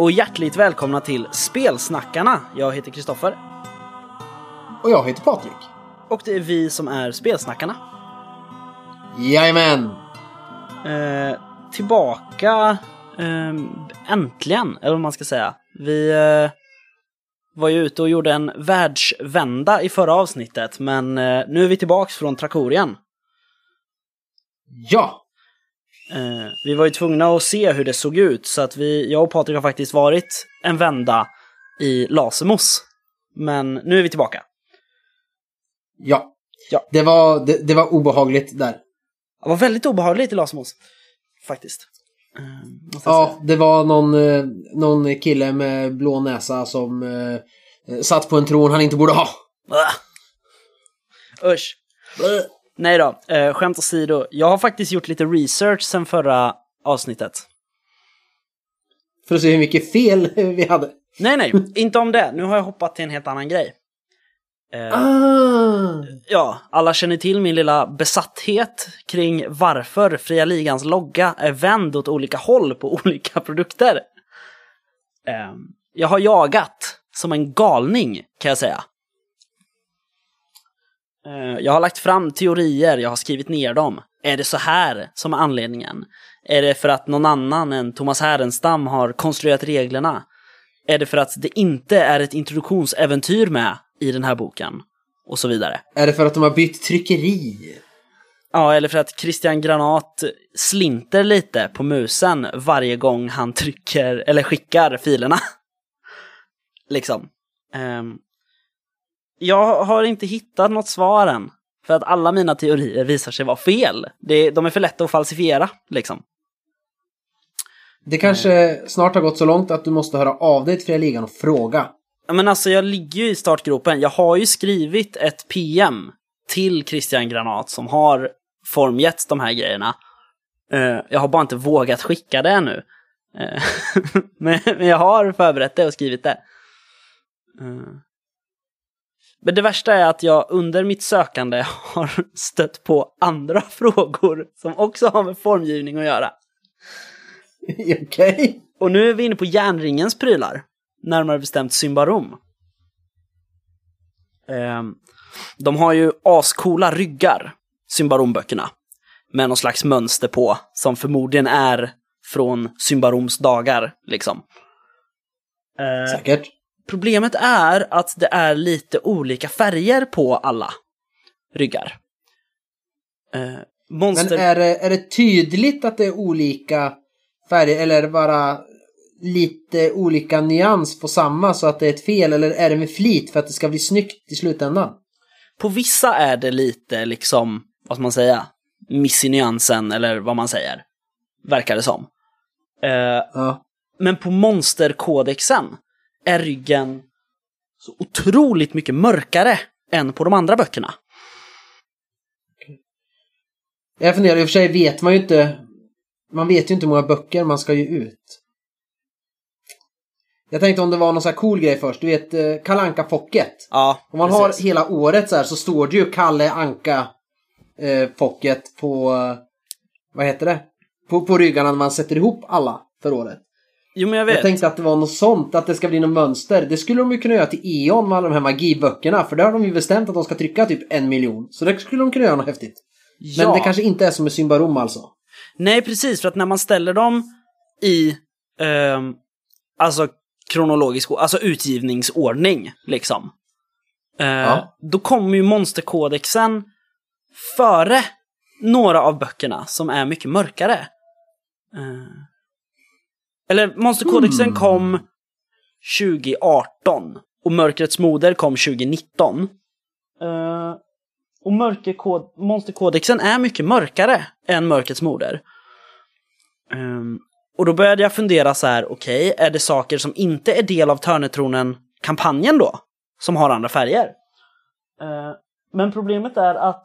Och hjärtligt välkomna till Spelsnackarna. Jag heter Kristoffer Och jag heter Patrik. och det är vi som är Spelsnackarna. Jajamän! Eh, tillbaka eh, äntligen, eller vad man ska säga. Vi eh, var ju ute och gjorde en världsvända i förra avsnittet, men eh, nu är vi tillbaks från Trakorien. Ja! Eh, vi var ju tvungna att se hur det såg ut, så att vi, jag och Patrik har faktiskt varit en vända i Lasemos. Men nu är vi tillbaka. Ja. Ja. Det, var, det, det var obehagligt där. Det var väldigt obehagligt i Lasemos, faktiskt. Eh, Ja, säga. det var någon, eh, någon kille med blå näsa som eh, satt på en tron han inte borde ha. Usch. Nej då, eh, skämt åsido. Jag har faktiskt gjort lite research sen förra avsnittet. För att se hur mycket fel vi hade. Nej, nej, inte om det. Nu har jag hoppat till en helt annan grej. Eh, Ah! Ja, alla känner till min lilla besatthet kring varför Fria Ligans logga är vänd åt olika håll på olika produkter. Eh, Jag har jagat som en galning, kan jag säga. Eh, Jag har lagt fram teorier, jag har skrivit ner dem. Är det så här som är anledningen? Är det för att någon annan än Thomas Härenstam har konstruerat reglerna? Är det för att det inte är ett introduktionsäventyr med i den här boken? Och så vidare. Är det för att de har bytt tryckeri? Ja, eller för att Christian Granat slinter lite på musen varje gång han trycker eller skickar filerna. liksom. Ehm, jag har inte hittat något svar än. För att alla mina teorier visar sig vara fel. Det, de är för lätta att falsifiera, liksom. Det kanske snart har gått så långt att du måste höra av dig till Fria Ligan och fråga. Ja, Men alltså, jag ligger ju i startgropen. Jag har ju skrivit ett PM till Christian Granat som har formgett de här grejerna. Eh, jag har bara inte vågat skicka det ännu. Eh, men, men jag har förberett det och skrivit det. Men det värsta är att jag under mitt sökande har stött på andra frågor som också har med formgivning att göra. Okej? Och nu är vi inne på järnringens prylar. Närmare bestämt Symbarom. Ehm, de har ju ascoola ryggar, Symbaromböckerna. Med någon slags mönster på, som förmodligen är från Symbaroms dagar, liksom. Eh, Säkert. Problemet är att det är lite olika färger på alla ryggar. Eh, Men monster... är det, är det tydligt att det är olika färger eller är det bara lite olika nyans på samma så att det är ett fel eller är det med flit för att det ska bli snyggt i slutändan? På vissa är det lite liksom, vad ska man säga, miss i nyansen eller vad man säger. Verkar det som. Eh, Ja. men på monsterkodexen är ryggen så otroligt mycket mörkare än på de andra böckerna. Jag funderar, i och för sig vet man ju inte man vet ju inte hur många böcker man ska ge ut. Jag tänkte om det var någon sån här cool grej först. Du vet, eh, Kalle Anka Pocket. Ja, Om man precis. har hela året så här så står det ju Kalle Anka eh, Pocket på, eh, vad heter det? På, på ryggarna när man sätter ihop alla för året. Jo, men jag Jag vet. tänkte att det var något sånt, att det ska bli något mönster. Det skulle de ju kunna göra till E.ON med alla de här magiböckerna, för där har de ju bestämt att de ska trycka typ en miljon. Så det skulle de kunna göra något häftigt. Men ja. det kanske inte är som med Symbarom alltså. Nej, precis, för att när man ställer dem i, ehm, alltså kronologisk, alltså utgivningsordning, liksom. Eh, Ja. Då kommer ju monsterkodexen före några av böckerna som är mycket mörkare. Eh, eller monsterkodexen Hmm. kom 2018 och Mörkrets moder kom 2019. Eh, och mörkerkod, monsterkodexen är mycket mörkare än Mörkrets moder. Ehm, och då började jag fundera så här, okej, är det saker som inte är del av Törnetronen-kampanjen då? Som har andra färger? Eh, men problemet är att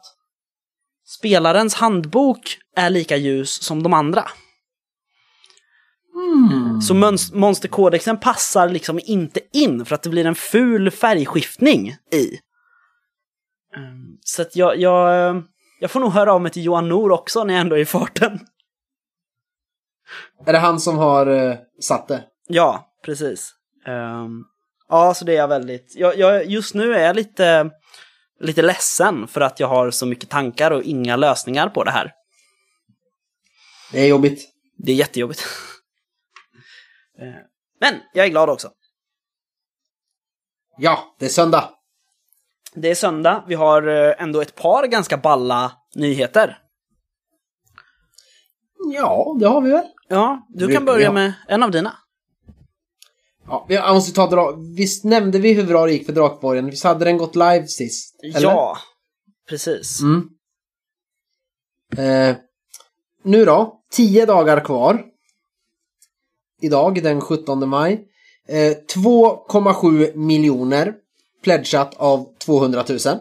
spelarens handbok är lika ljus som de andra. Så mönst- monsterkodexen passar liksom inte in för att det blir en ful färgskiftning i. Ehm, Så att jag, jag, jag får nog höra av mig till Johan Nor också när jag ändå är i farten. Är det han som har eh, satt det? Ja, precis. Um, ja, så det är jag väldigt... Jag, jag, just nu är jag lite, lite ledsen för att jag har så mycket tankar och inga lösningar på det här. Det är jobbigt. Det är jättejobbigt. Eh, men jag är glad också. Ja, det är söndag. Det är söndag. Vi har eh, ändå ett par ganska balla nyheter. Ja, det har vi väl. Ja, du kan börja med en av dina. Ja, jag måste ta dra... Visst nämnde vi hur bra det gick för Drakborgen? Visst hade den gått live sist? Eller? Ja, precis. Mm. Eh, nu då, tio dagar kvar. Idag, den 17 maj. Eh, 2,7 miljoner pledgat av 200 000. Mm.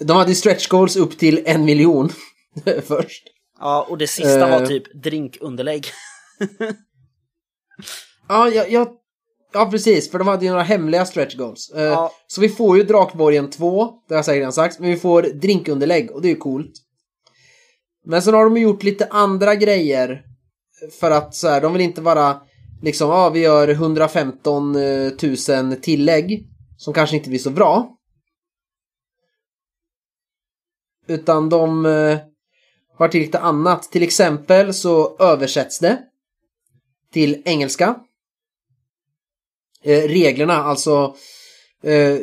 De hade stretch goals upp till en miljon först. Ja, och det sista var eh. typ drinkunderlägg. ja, jag, jag, ja, precis, för de hade ju några hemliga stretch goals. Uh, ja. Så vi får ju Drakborgen 2, det har jag säkert redan sagt, men vi får drinkunderlägg och det är ju coolt. Men sen har de gjort lite andra grejer. För att så här, de vill inte vara liksom, ja vi gör 115 000 eh, tillägg. Som kanske inte blir så bra. Utan de eh, har till lite annat. Till exempel så översätts det till engelska. Eh, reglerna, alltså eh,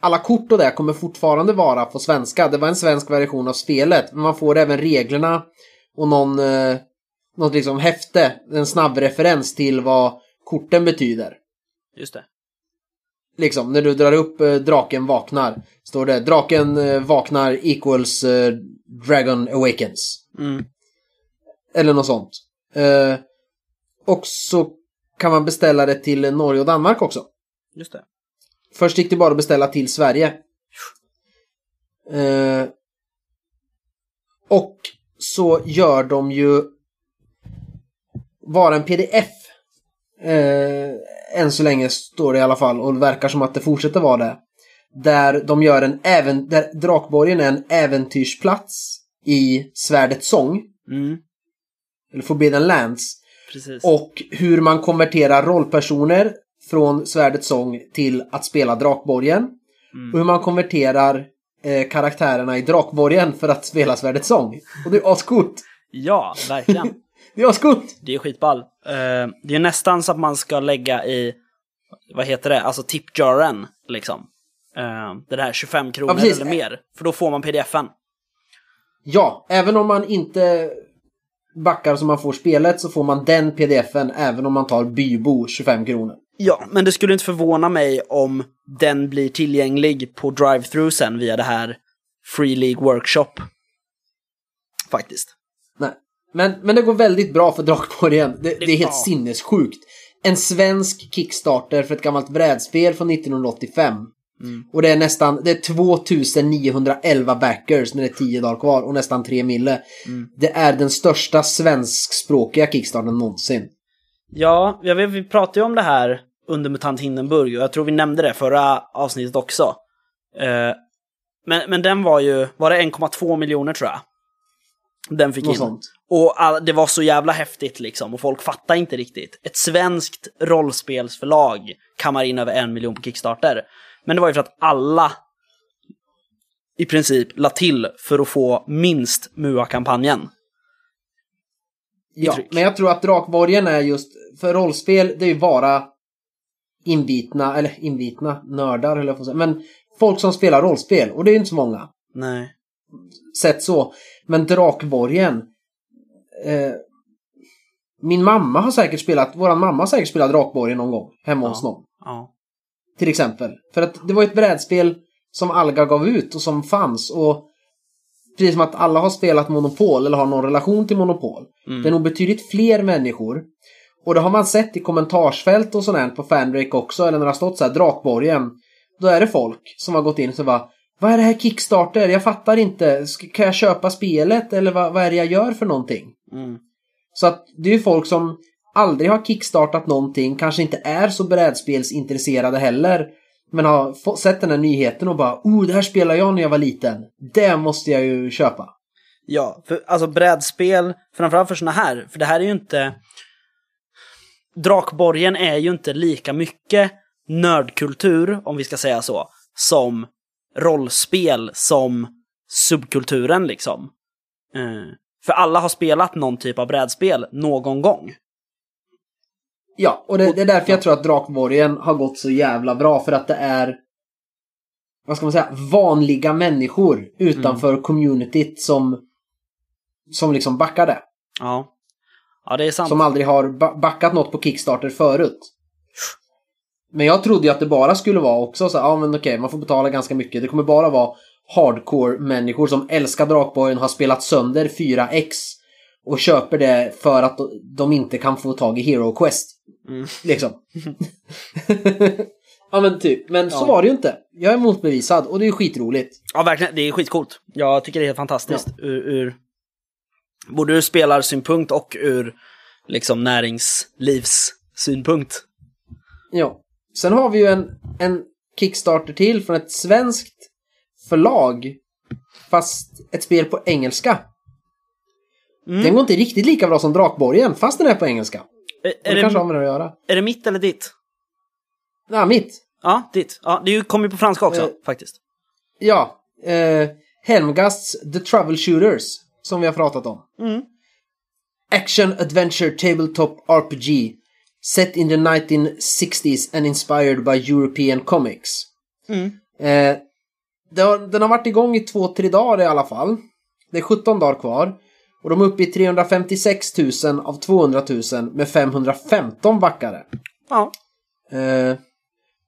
alla kort och det kommer fortfarande vara på svenska. Det var en svensk version av spelet, men man får även reglerna och någon, eh, något liksom häfte, en snabb referens till vad korten betyder. Just det. Liksom, när du drar upp eh, draken vaknar, står det draken eh, vaknar equals eh, dragon awakens. Mm. Eller något sånt. Eh, och så kan man beställa det till Norge och Danmark också. Just det. Först gick det bara att beställa till Sverige. Eh, och så gör de ju bara en pdf. Eh, än så länge står det i alla fall och det verkar som att det fortsätter vara det. Där de gör en även, där Drakborgen är en äventyrsplats i Svärdets sång. Mm. Eller Forbidden Lands. Precis. Och hur man konverterar rollpersoner från Svärdets sång till att spela Drakborgen. Mm. Och hur man konverterar eh, karaktärerna i Drakborgen för att spela Svärdets sång. Och det är ascoolt! Ja, verkligen. det är ascoolt! Det är skitball. Uh, det är nästan så att man ska lägga i, vad heter det, alltså tipjaren liksom. Uh, det där 25 kronor ja, eller mer. För då får man pdfen. Ja, även om man inte backar som man får spelet så får man den pdfen även om man tar Bybo 25 kronor. Ja, men det skulle inte förvåna mig om den blir tillgänglig på drive-thru sen via det här Free League Workshop. Faktiskt. Men, men det går väldigt bra för Drakborgen. Det, det, det är helt ja. sinnessjukt. En svensk Kickstarter för ett gammalt brädspel från 1985. Mm. Och det är nästan, det är 2911 backers när det är 10 dagar kvar och nästan 3 mille. Mm. Det är den största svenskspråkiga kickstarten någonsin. Ja, jag vet, vi pratade ju om det här under Mutant Hindenburg och jag tror vi nämnde det förra avsnittet också. Uh, men, men den var ju, var det 1,2 miljoner tror jag? Den fick Något in. Sånt. Och all, det var så jävla häftigt liksom och folk fattar inte riktigt. Ett svenskt rollspelsförlag kammar in över en miljon på Kickstarter. Men det var ju för att alla i princip la till för att få minst MUA-kampanjen. Ja, men jag tror att Drakborgen är just, för rollspel, det är ju bara inbitna, eller inbitna nördar eller jag säga. Men folk som spelar rollspel, och det är ju inte så många. Nej. Sett så. Men Drakborgen, eh, min mamma har säkert spelat, våran mamma har säkert spelat Drakborgen någon gång hemma ja. hos någon. Ja. Till exempel. För att det var ett brädspel som Alga gav ut och som fanns. Och precis som att alla har spelat Monopol eller har någon relation till Monopol. Mm. Det är nog betydligt fler människor. Och det har man sett i kommentarsfält och sånt på Fandrake också. Eller när det har stått så här Drakborgen. Då är det folk som har gått in och så bara Vad är det här Kickstarter? Jag fattar inte. Kan jag köpa spelet? Eller vad, vad är det jag gör för någonting? Mm. Så att det är ju folk som aldrig har kickstartat någonting, kanske inte är så brädspelsintresserade heller. Men har sett den här nyheten och bara oh, det här spelade jag när jag var liten. Det måste jag ju köpa. Ja, för alltså brädspel, framförallt för sådana här, för det här är ju inte... Drakborgen är ju inte lika mycket nördkultur, om vi ska säga så, som rollspel, som subkulturen liksom. Eh, för alla har spelat någon typ av brädspel någon gång. Ja, och det, det är därför jag tror att Drakborgen har gått så jävla bra. För att det är, vad ska man säga, vanliga människor utanför Mm. communityt som, som liksom backar det. Ja. Ja, det är sant. Som aldrig har ba- backat något på Kickstarter förut. Men jag trodde ju att det bara skulle vara också så ja men okej, man får betala ganska mycket. Det kommer bara vara hardcore-människor som älskar Drakborgen, har spelat sönder 4X och köper det för att de inte kan få tag i Hero Quest. Mm. Liksom. ja men typ, men så Ja. var det ju inte. Jag är motbevisad och det är skitroligt. Ja, verkligen. Det är skitcoolt. Jag tycker det är helt fantastiskt. Ur, ur, både ur spelarsynpunkt och ur liksom näringslivssynpunkt. Ja. Sen har vi ju en, en Kickstarter till från ett svenskt förlag. Fast ett spel på engelska. Mm. Den går inte riktigt lika bra som Drakborgen, fast den är på engelska. Är, Det, är, kanske det, har med det att göra. är det mitt eller ditt? Ja, mitt. Ja, ditt. Ja, det kommer ju på franska också, Eh. faktiskt. Ja. Eh, Helmgasts The Troubleshooters, som vi har pratat om. Mm. Action Adventure Tabletop RPG. Set in the 1960s and inspired by European comics. Mm. Eh, har, den har varit igång i två, tre dagar i alla fall. Det är 17 dagar kvar. Och de är uppe i 356 000 av 200 000 med 515 backare. Ja. Eh,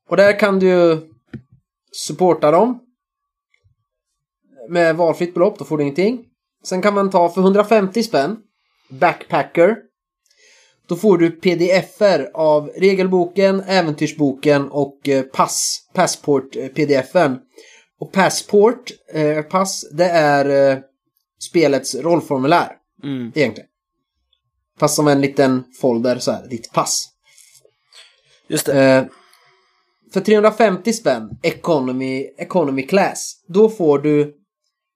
och där kan du ju supporta dem. Med valfritt belopp, då får du ingenting. Sen kan man ta för 150 spänn, Backpacker. Då får du pdf-er av regelboken, äventyrsboken och eh, pass, Passport-pdf-en. Och Passport, eh, pass, det är eh, spelets rollformulär Mm. egentligen. Fast som en liten folder så här, ditt pass. Just det. Eh, för 350 spänn, economy, economy class, då får du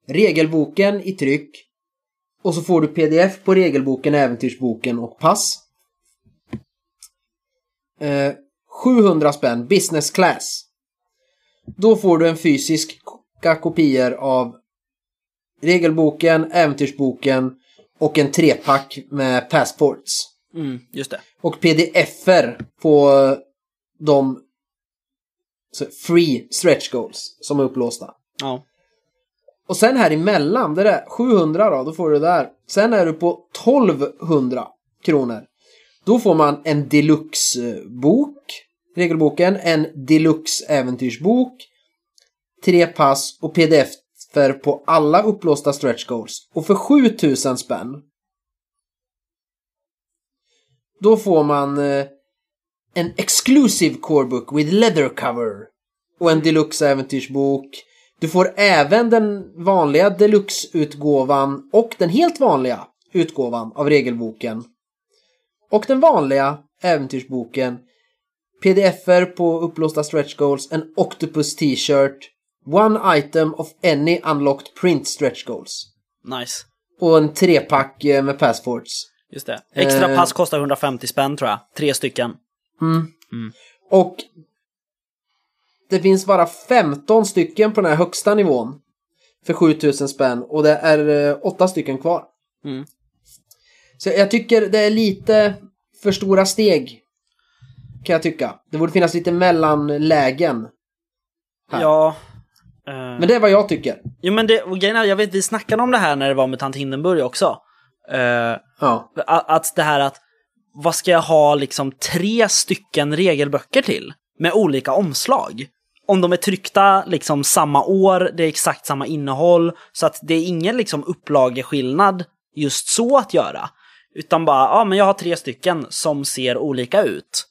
regelboken i tryck och så får du pdf på regelboken, äventyrsboken och pass. Eh, 700 spänn, business class. Då får du en fysisk kopior av regelboken, äventyrsboken och en trepack med passports. Mm, just det. Och pdf-er på de free stretch goals som är upplåsta. Ja. Och sen här emellan, det där 700 då, då får du det där. Sen är du på 1200 kronor. Då får man en deluxe-bok, regelboken, en deluxe-äventyrsbok, tre pass och pdf för på alla upplåsta stretch goals. Och för 7000 spänn då får man eh, en exclusive core book with leather cover och en deluxe äventyrsbok. Du får även den vanliga deluxe-utgåvan och den helt vanliga utgåvan av regelboken. Och den vanliga äventyrsboken pdf-er på upplåsta stretch goals, en octopus t-shirt, one item of any unlocked print stretch goals. Nice. Och en trepack eh, med passports. Just det. Extra Eh. pass kostar 150 spänn tror jag. Tre stycken. Och det finns bara 15 stycken på den här högsta nivån för 7000 spänn och det är eh, åtta stycken kvar. Mm. Så jag tycker det är lite för stora steg. Kan jag tycka. Det borde finnas lite mellanlägen. Här. Ja. eh, Men det är vad jag tycker. Jo men det, och grejen är, jag vet vi snackade om det här när det var med tant Hindenburg också. Eh, Ja. att, att det här att, vad ska jag ha liksom tre stycken regelböcker till? Med olika omslag. Om de är tryckta liksom samma år, det är exakt samma innehåll, så att det är ingen liksom upplageskillnad just så att göra. Utan bara, ja men jag har tre stycken som ser olika ut.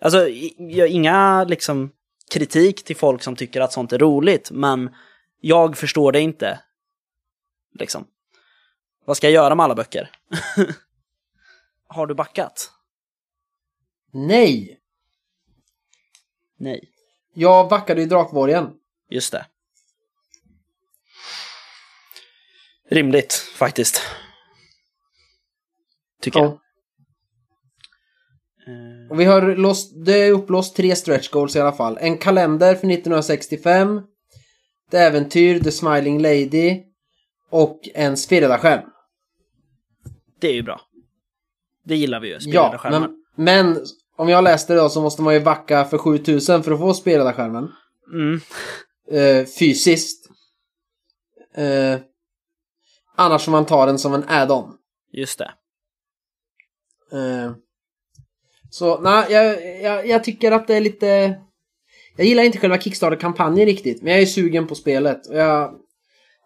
Alltså, jag- inga liksom kritik till folk som tycker att sånt är roligt, men jag förstår det inte. Liksom. Vad ska jag göra med alla böcker? Har du backat? Nej. Nej. Jag backade i Drakborgen. Just det. Rimligt, faktiskt. Tycker Ja. Och vi har låst, det är upplåst tre stretch goals i alla fall. En kalender för 1965. Ett äventyr, The Smiling Lady. Och en spirredaskärm. Det är ju bra. Det gillar vi ju, Ja, spelledarskärmen. men, men om jag läste det då så måste man ju backa för 7000 för att få spelledarskärmen. Mm. Eh, fysiskt. Eh, annars får man ta den som en add-on. Just det. Eh, så nej, jag, jag, jag tycker att det är lite... Jag gillar inte själva Kickstarter-kampanjen riktigt, men jag är sugen på spelet. Och jag,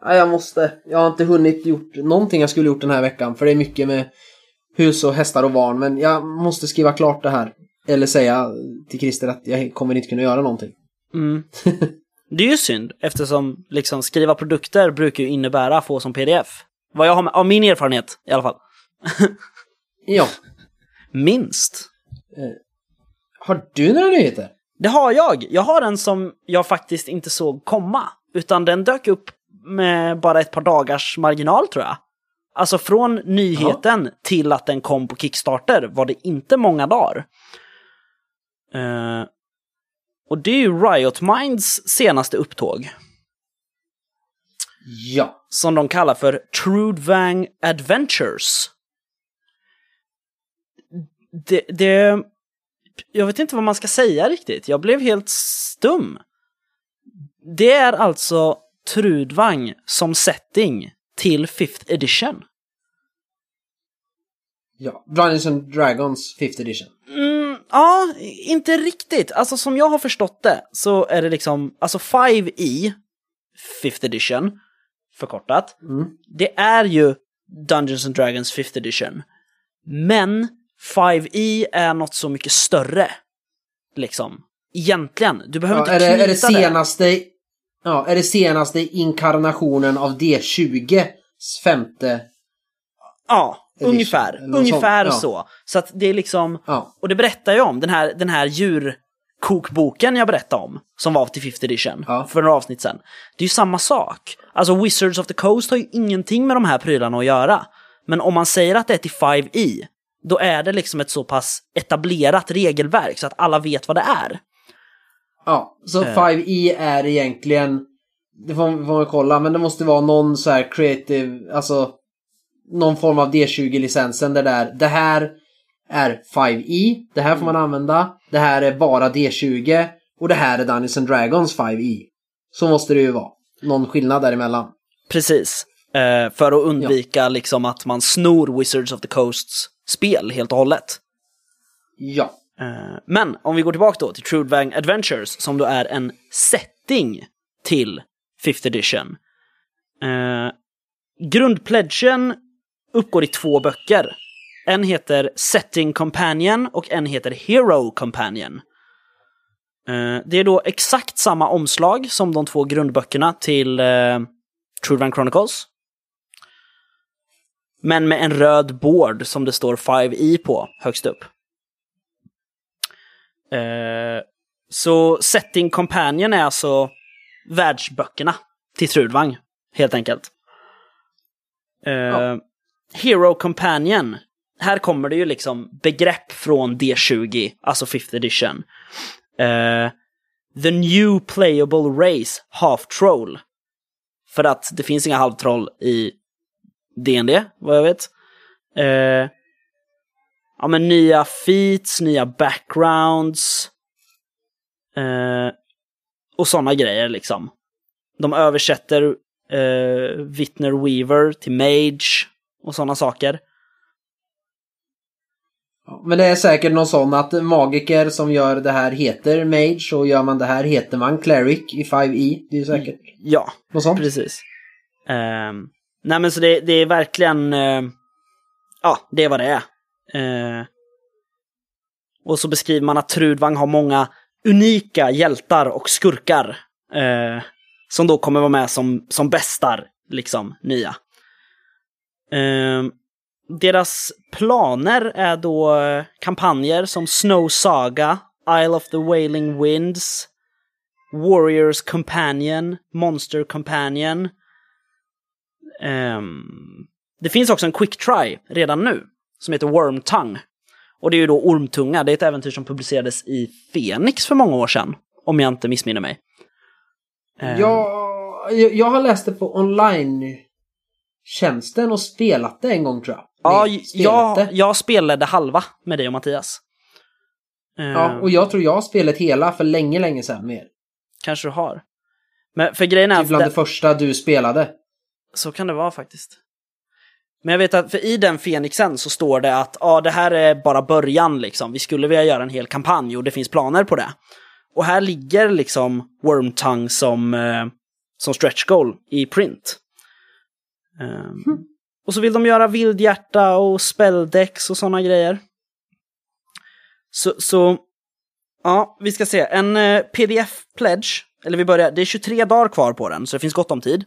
ja, jag måste. Jag har inte hunnit gjort någonting jag skulle gjort den här veckan, för det är mycket med hus och hästar och barn. Men jag måste skriva klart det här. Eller säga till Christer att jag kommer inte kunna göra någonting. Mm. Det är ju synd, eftersom liksom skriva produkter brukar ju innebära få som pdf. Vad jag har med, av min erfarenhet i alla fall. Ja. Minst. Har du några nyheter? Det har jag. Jag har en som jag faktiskt inte såg komma. Utan den dök upp med bara ett par dagars marginal tror jag. Alltså från nyheten till att den kom på Kickstarter var det inte många dagar. Eh, och det är ju Riot Minds senaste upptåg. Ja. Som de kallar för Trudvang Adventures. Det, det... Jag vet inte vad man ska säga riktigt. Jag blev helt stum. Det är alltså Trudvang som setting till 5th edition. Ja. Dungeons and Dragons 5th edition. Mm, ja, inte riktigt. Alltså som jag har förstått det så är det liksom, alltså 5e, 5th edition, förkortat. Mm. Det är ju Dungeons and Dragons 5th edition. Men 5e är något så mycket större. Liksom. Egentligen. Du behöver Ja, inte är, det, är det senaste... Ja, är det senaste inkarnationen av D20 femte... Ja, edition, ungefär. Ungefär sånt, ja. så. Så att det är liksom... Ja. Och det berättar jag om, den här, den här djurkokboken jag berättade om, som var till 5th edition, Ja. för några avsnitt sedan. Det är ju samma sak. Alltså Wizards of the Coast har ju ingenting med de här prylarna att göra. Men om man säger att det är till 5e, då är det liksom ett så pass etablerat regelverk så att alla vet vad det är. Ja, så Eh. 5E är egentligen... Det får, får man kolla, men det måste vara någon så här creative... Alltså... Någon form av D20-licensen där det är... Det här är 5E. Det här får man använda. Det här är bara D20. Och det här är Dungeons and Dragons 5E. Så måste det ju vara. Någon skillnad däremellan. Precis. Eh, för att undvika liksom att man snor Wizards of the Coasts spel helt och hållet. Ja. Eh, Men om vi går tillbaka då till Trudvang Adventures som då är en setting till 5th edition. Eh, grundpledgen uppgår i två böcker. En heter Setting Companion och en heter Hero Companion. Eh, det är då exakt samma omslag som de två grundböckerna till eh, Trudvang Chronicles. Men med en röd board som det står 5E på högst upp. Eh, så Setting Companion är alltså världsböckerna till Trudvang, helt enkelt. Eh, Ja. Hero Companion, här kommer det ju liksom begrepp från D20, alltså 5th edition. Eh, the new playable race, half troll. För att det finns inga halvtroll i D&D, vad jag vet. Eh, ja men nya feats, nya backgrounds. Eh, och sådana grejer liksom. De översätter eh, Vittner Weaver till Mage och sådana saker. Men det är säkert någon sån att magiker som gör det här heter Mage och gör man det här heter man Cleric i 5E. Det är säkert Ja, något sånt. precis. Ehm, nej men så det, det är verkligen, eh, ja det är vad det är. Eh, och så beskriver man att Trudvang har många unika hjältar och skurkar. Eh, som då kommer vara med som, som bästar, liksom, nya. Eh, deras planer är då eh, kampanjer som Snow Saga, Isle of the Wailing Winds, Warriors Companion, Monster Companion. Ehm, det finns också en Quick Try redan nu som heter Worm Tongue. Och det är ju då Ormtunga, det är ett äventyr som publicerades i Fenix för många år sedan. Om jag inte missminner mig. Eh, Jag, jag, har läst det på online-tjänsten och spelat det en gång tror jag. Ja, jag, jag spelade halva med dig och Mattias. Eh, Ja, och jag tror jag har spelat hela för länge, länge sedan mer. Kanske du har. Men för grejen är Typ bland det första du spelade. Så kan det vara faktiskt. Men jag vet att för i den Fenixen så står det att ja, det här är bara början liksom. Vi skulle vilja göra en hel kampanj och det finns planer på det. Och här ligger liksom Wormtongue som, eh, som stretch goal i print. Ehm, Och så vill de göra vildhjärta och spelldex och sådana grejer. Så, så, ja, vi ska se. En eh, pdf-pledge, eller vi börjar, det är 23 dagar kvar på den, så det finns gott om tid.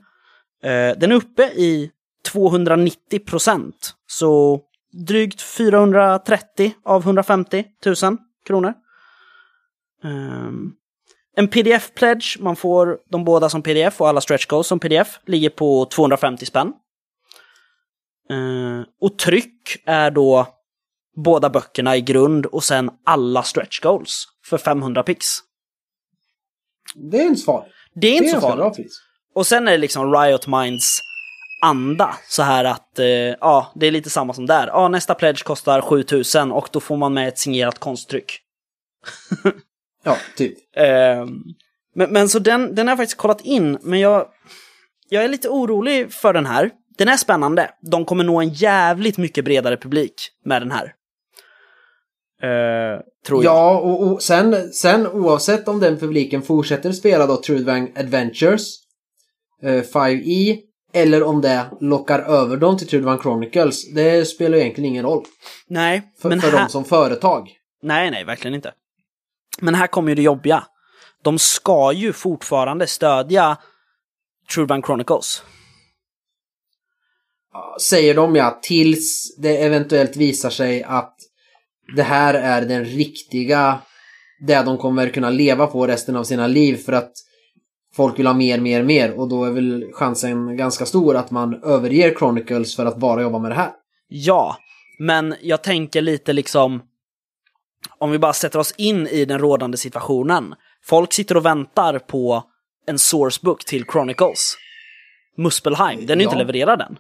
Eh, den är uppe i 290 procent, så drygt 430 av 150 000 kronor. Ehm, en pdf-pledge, man får de båda som pdf och alla stretch goals som pdf, ligger på 250 spänn. Eh, och tryck är då båda böckerna i grund och sen alla stretch goals för 500 pix. Det är inte så farligt. Det är Det inte är så farligt. Och sen är det liksom Riot Minds anda. Så här att, eh, ja, det är lite samma som där. Ja, nästa pledge kostar 7000 och då får man med ett signerat konsttryck. Ja, typ. Ehm, men, men så den, den har jag faktiskt kollat in, men jag, jag är lite orolig för den här. Den är spännande. De kommer nå en jävligt mycket bredare publik med den här. Eh, tror jag. Ja, och, och sen, sen oavsett om den publiken fortsätter spela då Trudvang Adventures eh, 5E eller om det lockar över dem till Trudvang Chronicles, det spelar egentligen ingen roll Nej, för, men för här... dem som företag. Nej, nej, verkligen inte. Men här kommer ju det jobbiga. De ska ju fortfarande stödja Truebank Chronicles. Säger de ja, tills det eventuellt visar sig att det här är den riktiga, det de kommer kunna leva på resten av sina liv för att folk vill ha mer, mer, mer och då är väl chansen ganska stor att man överger Chronicles för att bara jobba med det här. Ja, men jag tänker lite liksom, om vi bara sätter oss in i den rådande situationen. Folk sitter och väntar på en sourcebook till Chronicles. Muspelheim, den är inte Ja. levererad än.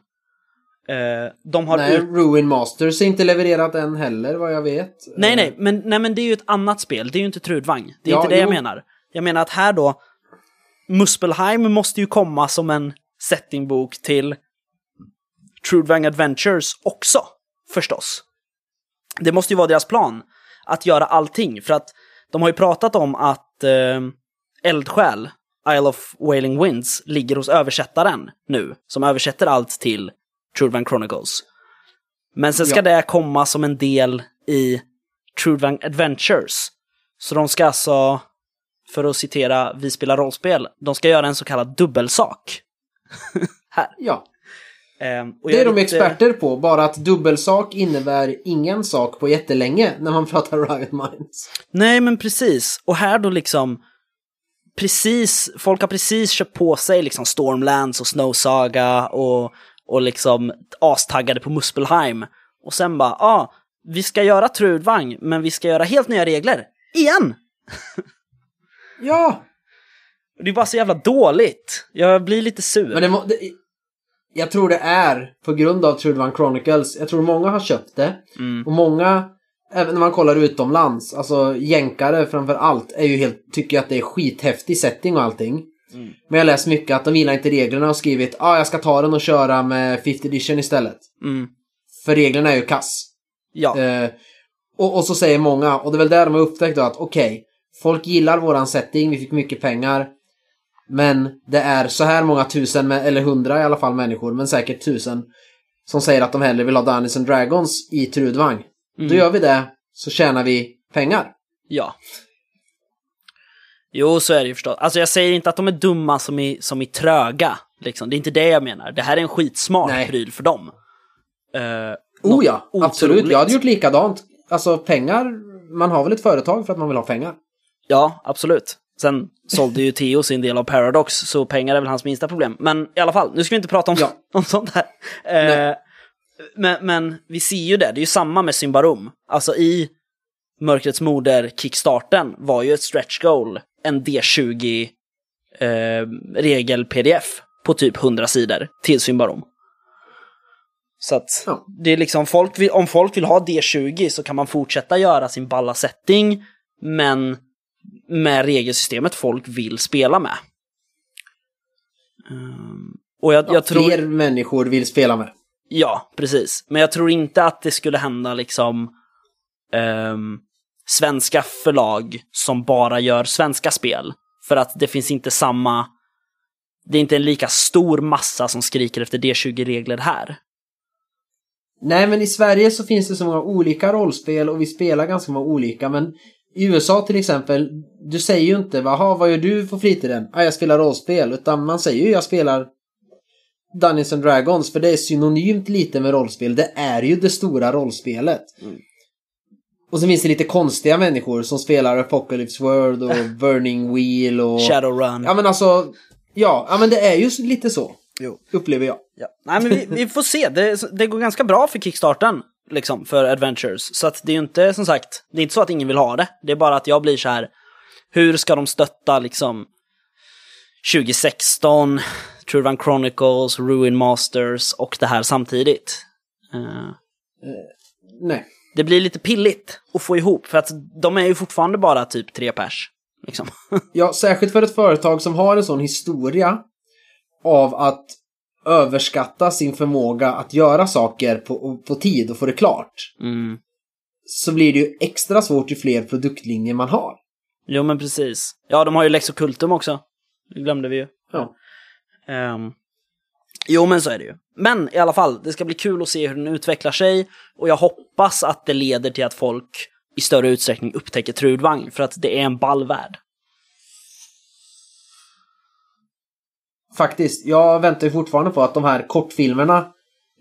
Eh, de har Nej, ut... Ruin Masters är inte levererat än heller vad jag vet. Nej, nej, men, nej, men det är ju ett annat spel. Det är ju inte Trudvang. Det är Ja, inte det jag jo. menar. Jag menar att här då, Muspelheim måste ju komma som en settingbok till Trudvang Adventures också, förstås. Det måste ju vara deras plan, att göra allting, för att de har ju pratat om att eh, Eldsjäl, Isle of Wailing Winds, ligger hos översättaren nu, som översätter allt till Trudvang Chronicles. Men sen ska Ja. det komma som en del i Trudvang Adventures. Så de ska alltså, för att citera Vi spelar rollspel, de ska göra en så kallad dubbelsak. här. Ja, Ehm, det jag är de lite- experter på. Bara att dubbelsak innebär ingen sak på jättelänge när man pratar Riot Minds. Nej, men precis. Och här då liksom, precis, folk har precis köpt på sig liksom Stormlands och Snow Saga och, och liksom astaggade på Muspelheim. Och sen bara, ja, ah, vi ska göra Trudvang, men vi ska göra helt nya regler. Igen! Ja, Det är bara så jävla dåligt. Jag blir lite sur. men det, må- det Jag tror det är på grund av Trudvang Chronicles. Jag tror många har köpt det. Mm. Och många, även när man kollar utomlands, alltså jänkare framför allt, är ju helt, tycker att det är skithäftig setting och allting. Mm. Men jag läst mycket att de gillar inte reglerna och skrivit ah, jag ska ta den och köra med 5th edition istället. Mm. För reglerna är ju kass. Ja. Eh, och, och så säger många, och det är väl där de har upptäckt då att okej, folk gillar våran setting, vi fick mycket pengar. Men det är så här många tusen, eller hundra i alla fall människor, men säkert tusen. Som säger att de hellre vill ha Dungeons and Dragons i Trudvang. Mm. Då gör vi det, så tjänar vi pengar. Ja. Jo, så är det ju förstås. Alltså jag säger inte att de är dumma som i, som i tröga. Liksom. Det är inte det jag menar. Det här är en skitsmart Nej. pryl för dem. Uh, Oh ja, absolut. otroligt. Jag hade gjort likadant. Alltså pengar, man har väl ett företag för att man vill ha pengar. Ja, absolut. Sen sålde ju Theo sin del av Paradox, så pengar är väl hans minsta problem. Men i alla fall, nu ska vi inte prata om, Ja. om sånt här. Eh. Men, men vi ser ju det, det är ju samma med Symbarom. Alltså i Mörkrets Moder kickstarten var ju ett stretch goal en D20 eh, regel-pdf på typ 100 sidor till Symbarom. Så att Ja. det är liksom folk vill, om folk vill ha D20 så kan man fortsätta göra sin balla setting, men med regelsystemet folk vill spela med. Ehm, och jag, jag tror... Fler människor vill spela med. Ja, precis. Men jag tror inte att det skulle hända liksom ehm, svenska förlag som bara gör svenska spel. För att det finns inte samma... Det är inte en lika stor massa som skriker efter D20-regler här. Nej, men i Sverige så finns det så många olika rollspel och vi spelar ganska många olika. Men i USA till exempel, du säger ju inte Jaha, vad gör du på fritiden? Ah, jag spelar rollspel. Utan man säger ju jag spelar Dungeons and Dragons. För det är synonymt lite med rollspel. Det är ju det stora rollspelet. Och så finns det lite konstiga människor som spelar Apocalypse World och Burning Wheel och... Shadowrun. Ja men alltså, ja, ja men det är ju lite så. Jo. Upplever jag. Ja. Nej, men vi, vi får se. Det, det går ganska bra för Kickstarten, liksom, för Adventures. Så att det är ju inte, som sagt, det är inte så att ingen vill ha det. Det är bara att jag blir så här, hur ska de stötta, liksom, 2016, True Chronicles, Ruin Masters och det här samtidigt? Eh, Nej. det blir lite pilligt att få ihop, för att de är ju fortfarande bara typ tre pers. Liksom. Ja, särskilt för ett företag som har en sån historia av att överskatta sin förmåga att göra saker på, på tid och få det klart. Mm. Så blir det ju extra svårt ju fler produktlinjer man har. Jo, men precis. Ja, de har ju Lex Occultum också. Det glömde vi ju. Ja. Ehm, jo, men så är det ju. Men i alla fall, det ska bli kul att se hur den utvecklar sig och jag hoppas att det leder till att folk i större utsträckning upptäcker Trudvang, för att det är en ball värld. Faktiskt, jag väntar ju fortfarande på att de här kortfilmerna,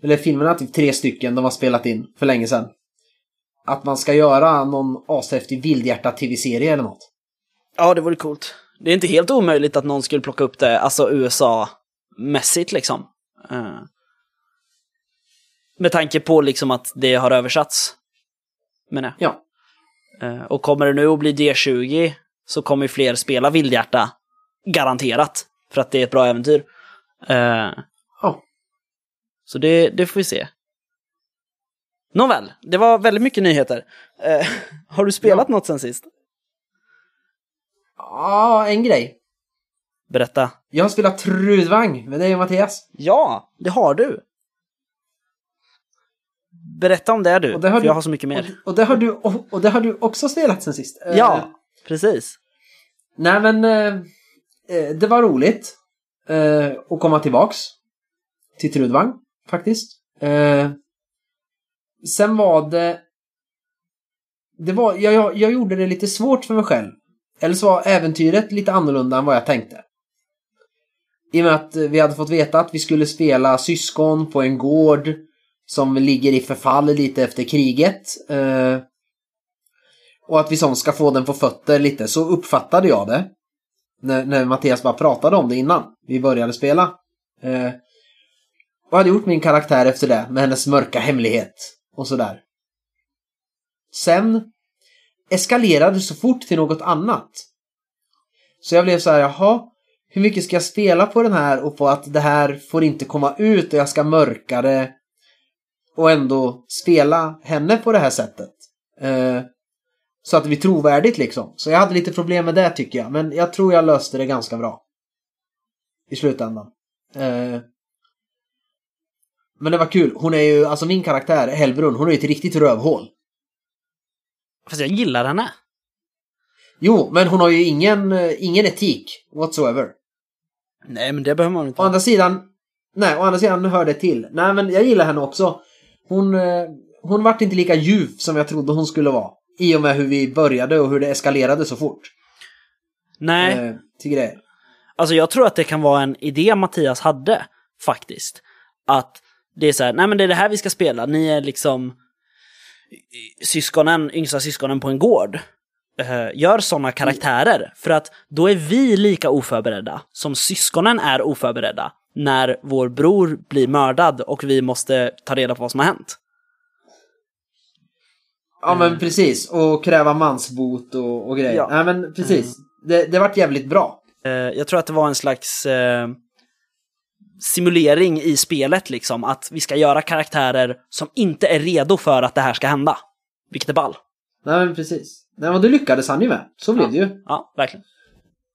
eller filmerna, typ tre stycken, de har spelat in för länge sedan. Att man ska göra någon ashäftig vildhjärtad tv-serie eller något. Ja, det vore coolt. Det är inte helt omöjligt att någon skulle plocka upp det, alltså USA-mässigt liksom. Eh, med tanke på liksom att det har översatts. Men jag. Ja. Eh, och kommer det nu att bli D20 så kommer fler spela Vildhjärta. Garanterat. För att det är ett bra äventyr. Eh, Ja. så det, det får vi se. Nåväl, det var väldigt mycket nyheter. Eh, har du spelat något sen sist? Ja, en grej. Berätta. Jag har spelat Trudvang med dig och Mattias. Ja, det har du. Berätta om det du, Och det har för du- jag har så mycket mer. Och, och, det har du, och, och det har du också spelat sen sist. Eh, Ja, precis. Nej men, eh, det var roligt eh, att komma tillbaks till Trudvang faktiskt. Eh, sen var det... det var, jag, jag, jag gjorde det lite svårt för mig själv. Eller så var äventyret lite annorlunda än vad jag tänkte. I och med att vi hade fått veta att vi skulle spela syskon på en gård som ligger i förfall lite efter kriget. Eh, och att vi som ska få den på fötter lite, så uppfattade jag det. När, när Mattias bara pratade om det innan vi började spela. Eh, vad hade gjort min karaktär efter det, med hennes mörka hemlighet och sådär. Sen eskalerade det så fort till något annat. Så jag blev så här, jaha, hur mycket ska jag spela på den här och på att det här får inte komma ut och jag ska mörka det och ändå spela henne på det här sättet. Eh, så att det blir trovärdigt liksom. Så jag hade lite problem med det tycker jag. Men jag tror jag löste det ganska bra. I slutändan. Eh, men det var kul. Hon är ju, alltså min karaktär, Helbrun, hon är ju ett riktigt rövhål. Fast jag gillar henne. Jo, men hon har ju ingen, eh, ingen etik whatsoever. Nej, men det behöver man inte Å andra sidan, nej, å andra sidan nu hör det till. Nej, men jag gillar henne också. Hon, eh, hon vart inte lika djup som jag trodde hon skulle vara. I och med hur vi började och hur det eskalerade så fort. Nej, Eh, tycker det. alltså jag tror att det kan vara en idé Mattias hade, faktiskt. Att det är så här, nej men det är det här vi ska spela, ni är liksom syskonen, yngsta syskonen på en gård. Eh, gör sådana karaktärer, för att då är vi lika oförberedda som syskonen är oförberedda. när vår bror blir mördad och vi måste ta reda på vad som har hänt. Ja men precis, och kräva mansbot och, och grejer. Ja. Nej men precis. Det, det vart jävligt bra. Eh, jag tror att det var en slags eh, simulering i spelet, liksom. Att vi ska göra karaktärer som inte är redo för att det här ska hända. Vilket är ball. Nej men precis. Nej men det lyckades han ju med. Så blev Ja. det ju. Ja, verkligen.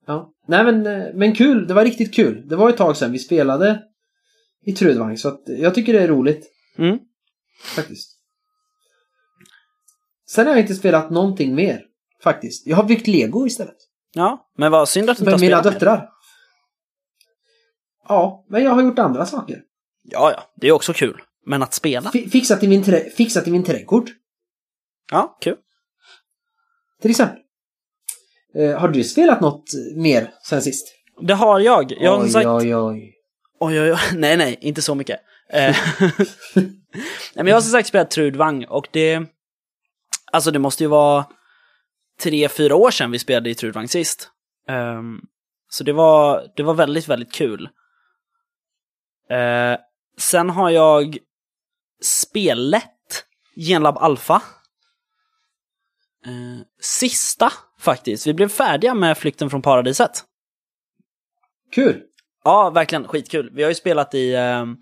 Ja. Nej men, eh, men kul, det var riktigt kul. Det var ett tag sedan vi spelade i Trudvang så att jag tycker det är roligt. Mm. Faktiskt. Sen har jag inte spelat någonting mer. Faktiskt. Jag har byggt lego istället. Ja, men vad synd att du inte har mina spelat mer. döttrar. Ja, men jag har gjort andra saker. Ja, ja, det är också kul. Men att spela? Fi- Fixat i min, fixat i min trädgård. Ja, kul. Till exempel. Eh, har du spelat något mer sen sist? Det har jag. Jag har oj, sagt... oj, oj. Oj, oj, oj. Nej, nej, inte så mycket. Eh, nej, men jag har som sagt spelat Trudvang och det... Alltså det måste ju vara tre, fyra år sedan vi spelade i Trudvang sist. Ehm, så det var, det var väldigt, väldigt kul. Eh, sen har jag spelet Genlab Alpha. Eh, sista faktiskt. Vi blev färdiga med Flykten från paradiset. Kul. Ja, verkligen skitkul. Vi har ju spelat i ehm,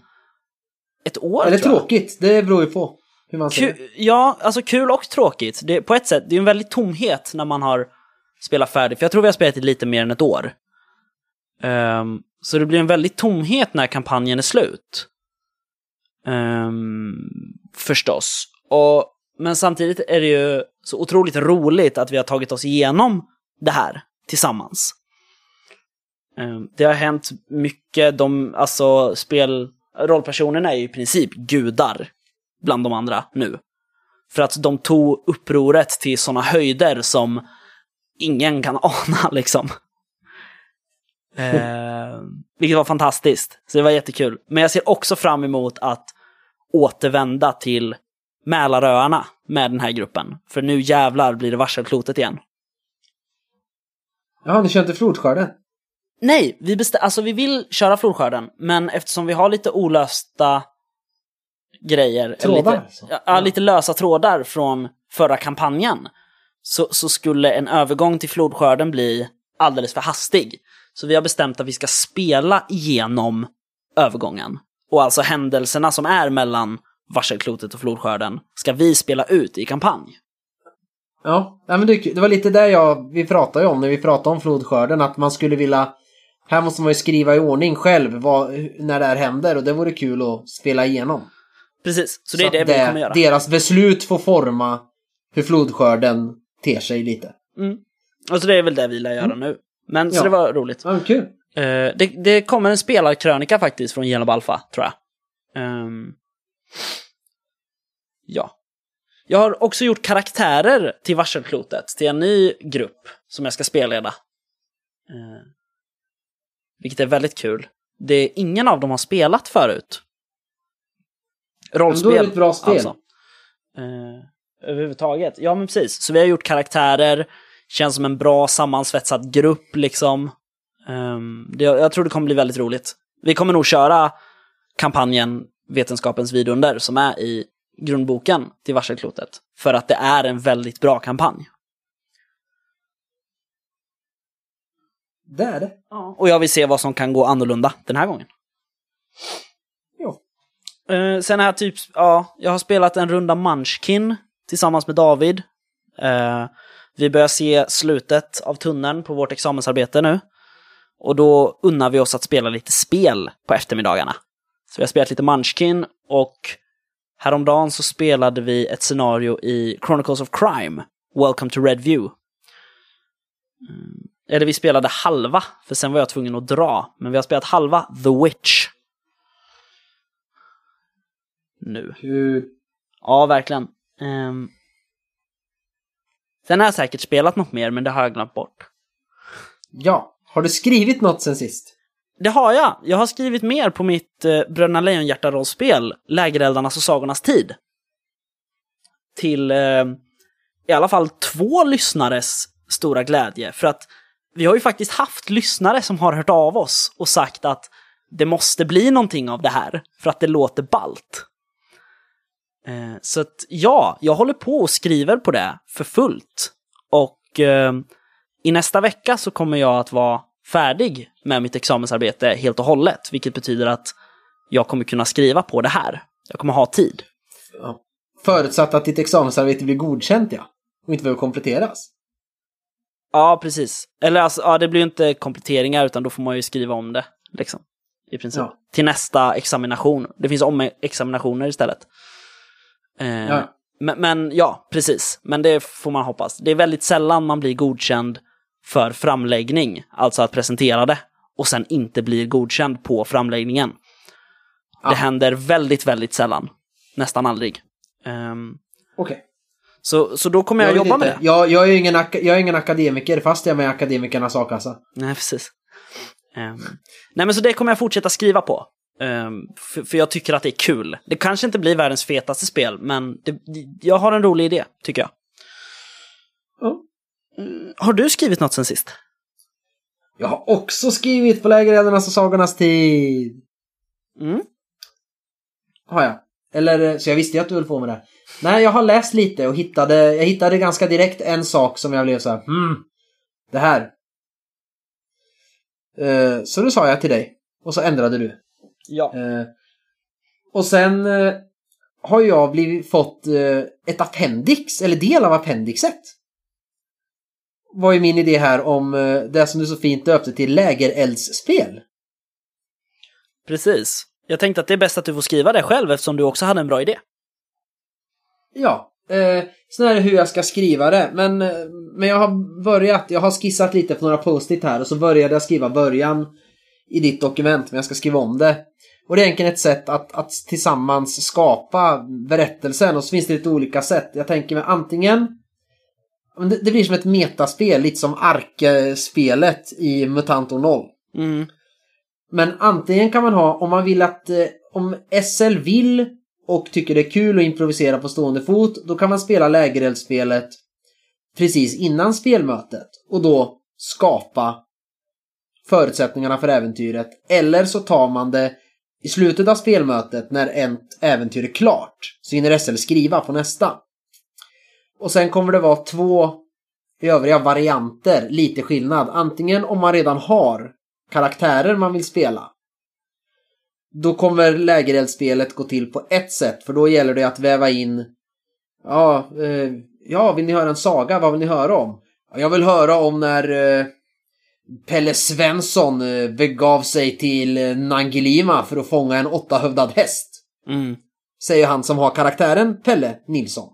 ett år Eller tråkigt, det beror ju på hur man ser. Kul, ja, alltså kul och tråkigt. Det, på ett sätt, det är en väldigt tomhet när man har spelat färdigt. För jag tror vi har spelat i lite mer än ett år. Ehm, så det blir en väldigt tomhet när kampanjen är slut. Ehm, förstås. Och, men samtidigt är det ju så otroligt roligt att vi har tagit oss igenom det här tillsammans. Ehm, Det har hänt mycket, de, alltså spel, rollpersonerna är ju i princip gudar bland de andra nu. För att de tog upproret till sådana höjder som ingen kan ana liksom. Eh, vilket var fantastiskt. Så det var jättekul. Men jag ser också fram emot att återvända till Mälaröarna med den här gruppen. För nu jävlar blir det varselklotet igen. Jaha, ni kör inte flodskörden? Nej, vi, bestä- alltså, vi vill köra flodskörden, men eftersom vi har lite olösta grejer, Trådar, lite, alltså. ja, lite lösa trådar från förra kampanjen, så, så skulle en övergång till flodskörden bli alldeles för hastig. Så vi har bestämt att vi ska spela igenom övergången. Och alltså händelserna som är mellan varselklotet och flodskörden ska vi spela ut i kampanj. Ja, men det, det var lite där jag, vi pratade om när vi pratade om flodskörden, att man skulle vilja här måste man ju skriva i ordning själv vad, när det här händer och det vore kul att spela igenom. Precis, så det är att det vi kommer göra. Deras beslut får forma hur flodskörden ter sig lite. Mm. Och så det är väl det vi lär göra nu. Men så Ja. det var roligt. Ja, kul. Eh, det, det kommer en spelarkrönika faktiskt från Genob Alpha, tror jag. Ehm, ja. Jag har också gjort karaktärer till Varselklotet, till en ny grupp som jag ska spelleda. Uh, vilket är väldigt kul. Det är ingen av dem har spelat förut. Rollspel. Men då är det ett bra spel. Alltså. Eh, överhuvudtaget. Ja, men precis. Så vi har gjort karaktärer, känns som en bra sammansvetsad grupp liksom. Ehm, det, jag tror det kommer bli väldigt roligt. Vi kommer nog köra kampanjen Vetenskapens vidunder som är i grundboken till Varselklotet. För att det är en väldigt bra kampanj. Det är det. Och jag vill se vad som kan gå annorlunda den här gången. Uh, sen här jag typ, ja, jag har spelat en runda Munchkin tillsammans med David. Uh, vi börjar se slutet av tunneln på vårt examensarbete nu. Och då unnar vi oss att spela lite spel på eftermiddagarna. Så vi har spelat lite Munchkin och häromdagen så spelade vi ett scenario i Chronicles of Crime, Welcome to Red View. Mm. Eller vi spelade halva, för sen var jag tvungen att dra. Men vi har spelat halva The Witch. Nu. Kul. Ja, verkligen. Ehm. Sen har jag säkert spelat något mer, men det har jag glömt bort. Ja. Har du skrivit något sen sist? Det har jag! Jag har skrivit mer på mitt eh, Bröderna Lejonhjärta-rollspel, Lägereldarnas och Sagornas tid. Till eh, i alla fall två lyssnares stora glädje. För att vi har ju faktiskt haft lyssnare som har hört av oss och sagt att det måste bli någonting av det här för att det låter balt. Eh, så att ja, jag håller på och skriver på det för fullt. Och eh, i nästa vecka så kommer jag att vara färdig med mitt examensarbete helt och hållet, vilket betyder att jag kommer kunna skriva på det här. Jag kommer ha tid. Ja. Förutsatt att ditt examensarbete blir godkänt, ja. Och inte behöver kompletteras. Ja, precis. Eller alltså, ja, det blir ju inte kompletteringar, utan då får man ju skriva om det, liksom. I princip. Ja. Till nästa examination. Det finns om-examinationer istället. Eh, Ja. Men, men ja, precis. Men det får man hoppas. Det är väldigt sällan man blir godkänd för framläggning, alltså att presentera det, och sen inte blir godkänd på framläggningen. Ja. Det händer väldigt, väldigt sällan. Nästan aldrig. Ehm, Okej. så, så då kommer jag, vet jobba med inte. det. Jag, jag, är ingen, jag är ingen akademiker, fast jag är med i akademikernas a-kassa. Nej, precis. Ehm, nej, men så det kommer jag fortsätta skriva på. Ehm, för, för jag tycker att det är kul. Det kanske inte blir världens fetaste spel, men det, jag har en rolig idé, tycker jag. Ja. Mm, har du skrivit något sen sist? Jag har också skrivit på Lägereldarnas och Sagornas tid. Mm. Har jag. Eller, så jag visste ju att du höll på med det. Nej, jag har läst lite och hittade, jag hittade ganska direkt en sak som jag blev så här, hmm, det här. Eh, så då sa jag till dig. Och så ändrade du. Ja. Eh, och sen eh, har jag blivit fått eh, ett appendix, eller del av appendixet. Var ju min idé här om eh, det som du så fint döpte till lägereldsspel. Precis. Jag tänkte att det är bäst att du får skriva det själv eftersom du också hade en bra idé. Ja, eh, sen är det hur jag ska skriva det. Men, eh, men jag har börjat, jag har skissat lite på några post-it här och så började jag skriva början i ditt dokument, men jag ska skriva om det. Och det är egentligen ett sätt att, att tillsammans skapa berättelsen och så finns det lite olika sätt. Jag tänker mig antingen det, det blir som ett metaspel, lite som Arke-spelet i Mutanto 0. Mm. Men antingen kan man ha, om man vill att, eh, om SL vill och tycker det är kul att improvisera på stående fot, då kan man spela lägereldsspelet precis innan spelmötet och då skapa förutsättningarna för äventyret. Eller så tar man det i slutet av spelmötet när ett äventyr är klart. Så hinner SL skriva på nästa. Och sen kommer det vara två övriga varianter, lite skillnad. Antingen om man redan har karaktärer man vill spela. Då kommer lägereldsspelet gå till på ett sätt, för då gäller det att väva in Ja, eh, ja, vill ni höra en saga? Vad vill ni höra om? Jag vill höra om när eh, Pelle Svensson eh, begav sig till eh, Nangilima för att fånga en åttahövdad häst. Mm. Säger han som har karaktären Pelle Nilsson.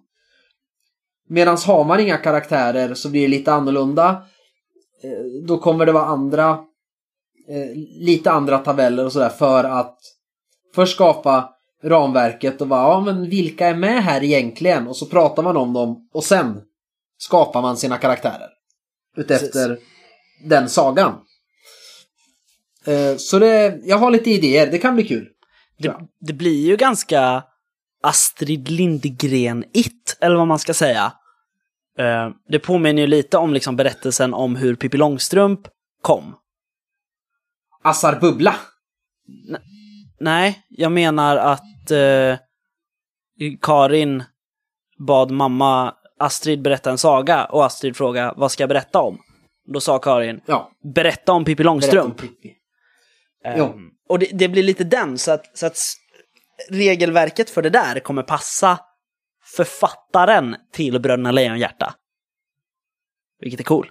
Medan har man inga karaktärer så blir det lite annorlunda. Eh, Då kommer det vara andra, lite andra tabeller och sådär för att först skapa ramverket och bara, ja men vilka är med här egentligen? Och så pratar man om dem och sen skapar man sina karaktärer. Utefter den sagan. Eh, Så det, jag har lite idéer, det kan bli kul. Det, det blir ju ganska Astrid Lindgren-it, eller vad man ska säga. Eh, det påminner ju lite om liksom berättelsen om hur Pippi Långstrump kom. Assar Bubbla. Nej, jag menar att eh, Karin bad mamma Astrid berätta en saga och Astrid frågade vad ska jag berätta om? Då sa Karin, Ja, berätta om Pippi berätta om Långstrump. Pippi. Jo. Och det, det blir lite den, så att, så att regelverket för det där kommer passa författaren till Bröderna Lejonhjärta. Vilket är cool.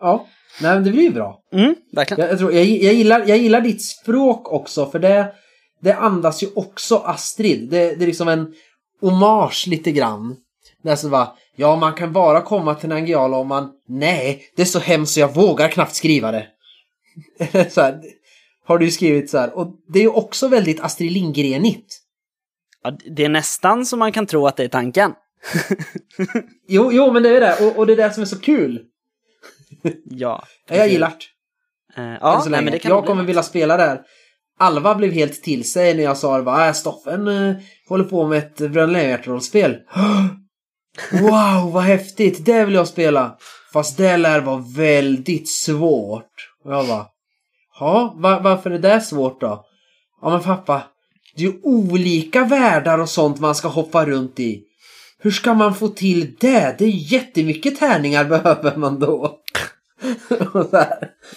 Ja, nej men det blir ju bra. Mm, verkligen. Jag, jag, tror, jag, jag, gillar, jag gillar ditt språk också för det, det andas ju också Astrid. Det, det är liksom en hommage lite grann. Det är så bara, ja man kan bara komma till Nangijala om man, nej det är så hemskt så jag vågar knappt skriva det. så här, har du skrivit så här. Och det är också väldigt Astrid Lindgrenigt. Ja, det är nästan så man kan tro att det är tanken. Jo, jo men det är det. Och, och det är det som är så kul. Ja. Jag gillar det. Än ja, nej, men det kan jag kommer vilja spela där. Alva blev helt till sig när jag sa äh, Stoffen eh, håller på med ett Bröderna Lejonhjärta-rollspel. Wow, vad häftigt! Det vill jag spela! Fast det lär vara väldigt svårt. Och jag bara, ja, var, varför är det svårt då? Ja men pappa, det är ju olika världar och sånt man ska hoppa runt i. Hur ska man få till det? Det är jättemycket tärningar behöver man då.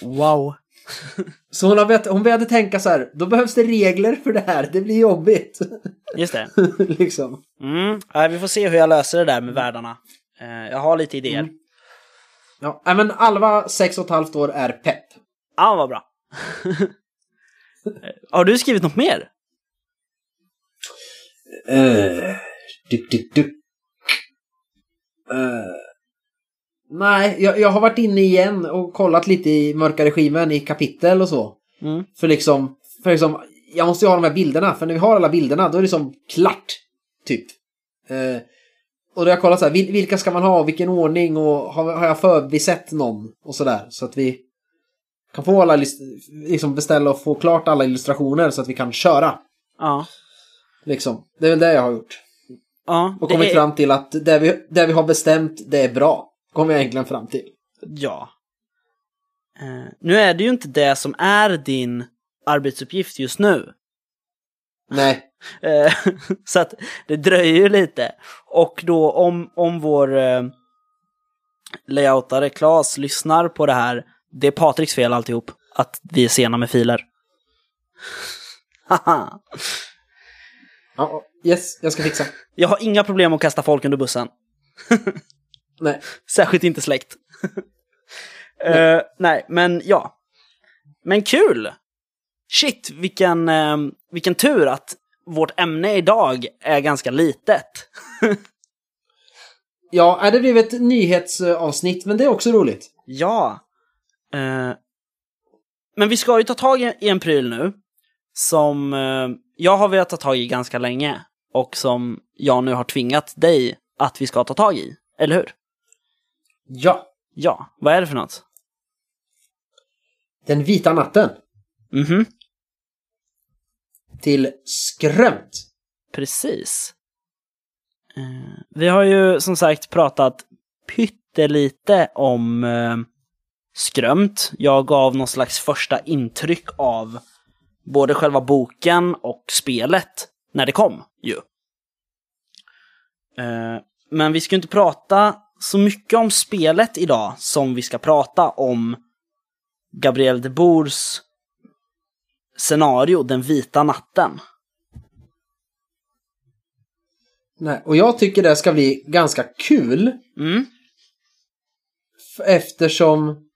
Wow. så hon, har börjat, hon började tänka så här, då behövs det regler för det här, det blir jobbigt. Just det. liksom. Mm. Ja, vi får se hur jag löser det där med världarna. Eh, jag har lite idéer. Mm. Ja, nej, men Alva, sex och ett halvt år, är pepp. Ja, vad bra. har du skrivit något mer? Uh, duk, duk, duk. Eh, nej, jag, jag har varit inne igen och kollat lite i Mörka Regimen i kapitel och så. Mm. För liksom, för liksom, jag måste ju ha de här bilderna, för när vi har alla bilderna då är det som klart. Typ. Eh, och då har jag kollat så här, vil, vilka ska man ha, vilken ordning och har, har jag förbisett någon och sådär. Så att vi kan få alla, liksom beställa och få klart alla illustrationer så att vi kan köra. Ja. Liksom. Det är väl det jag har gjort. Ja, Och kommit är- fram till att det vi, det vi har bestämt, det är bra. Kommer jag egentligen fram till. Ja. Eh, nu är det ju inte det som är din arbetsuppgift just nu. Nej. Eh, så att det dröjer ju lite. Och då om, om vår eh, layoutare Claes lyssnar på det här, det är Patriks fel alltihop. Att vi är sena med filer. Haha. Ja, yes, jag ska fixa. Jag har inga problem att kasta folk under bussen. Nej. Särskilt inte släkt. Eh, nej, men ja. Men kul! Shit, vilken, eh, vilken tur att vårt ämne idag är ganska litet. Ja, nej, det blev ett nyhetsavsnitt, men det är också roligt. Ja. Eh, men vi ska ju ta tag i i en pryl nu. Som eh, jag har velat ta tag i ganska länge. Och som jag nu har tvingat dig att vi ska ta tag i. Eller hur? Ja. Ja, vad är det för något? Den vita natten. Mhm, Till Skrömt. precis. Eh, vi har ju som sagt pratat pyttelite om eh, Skrömt. Jag gav någon slags första intryck av både själva boken och spelet när det kom ju. Eh, men vi ska inte prata så mycket om spelet idag som vi ska prata om Gabriel de Boers scenario Den vita natten. Nej, och jag tycker det ska bli ganska kul. Mm. Eftersom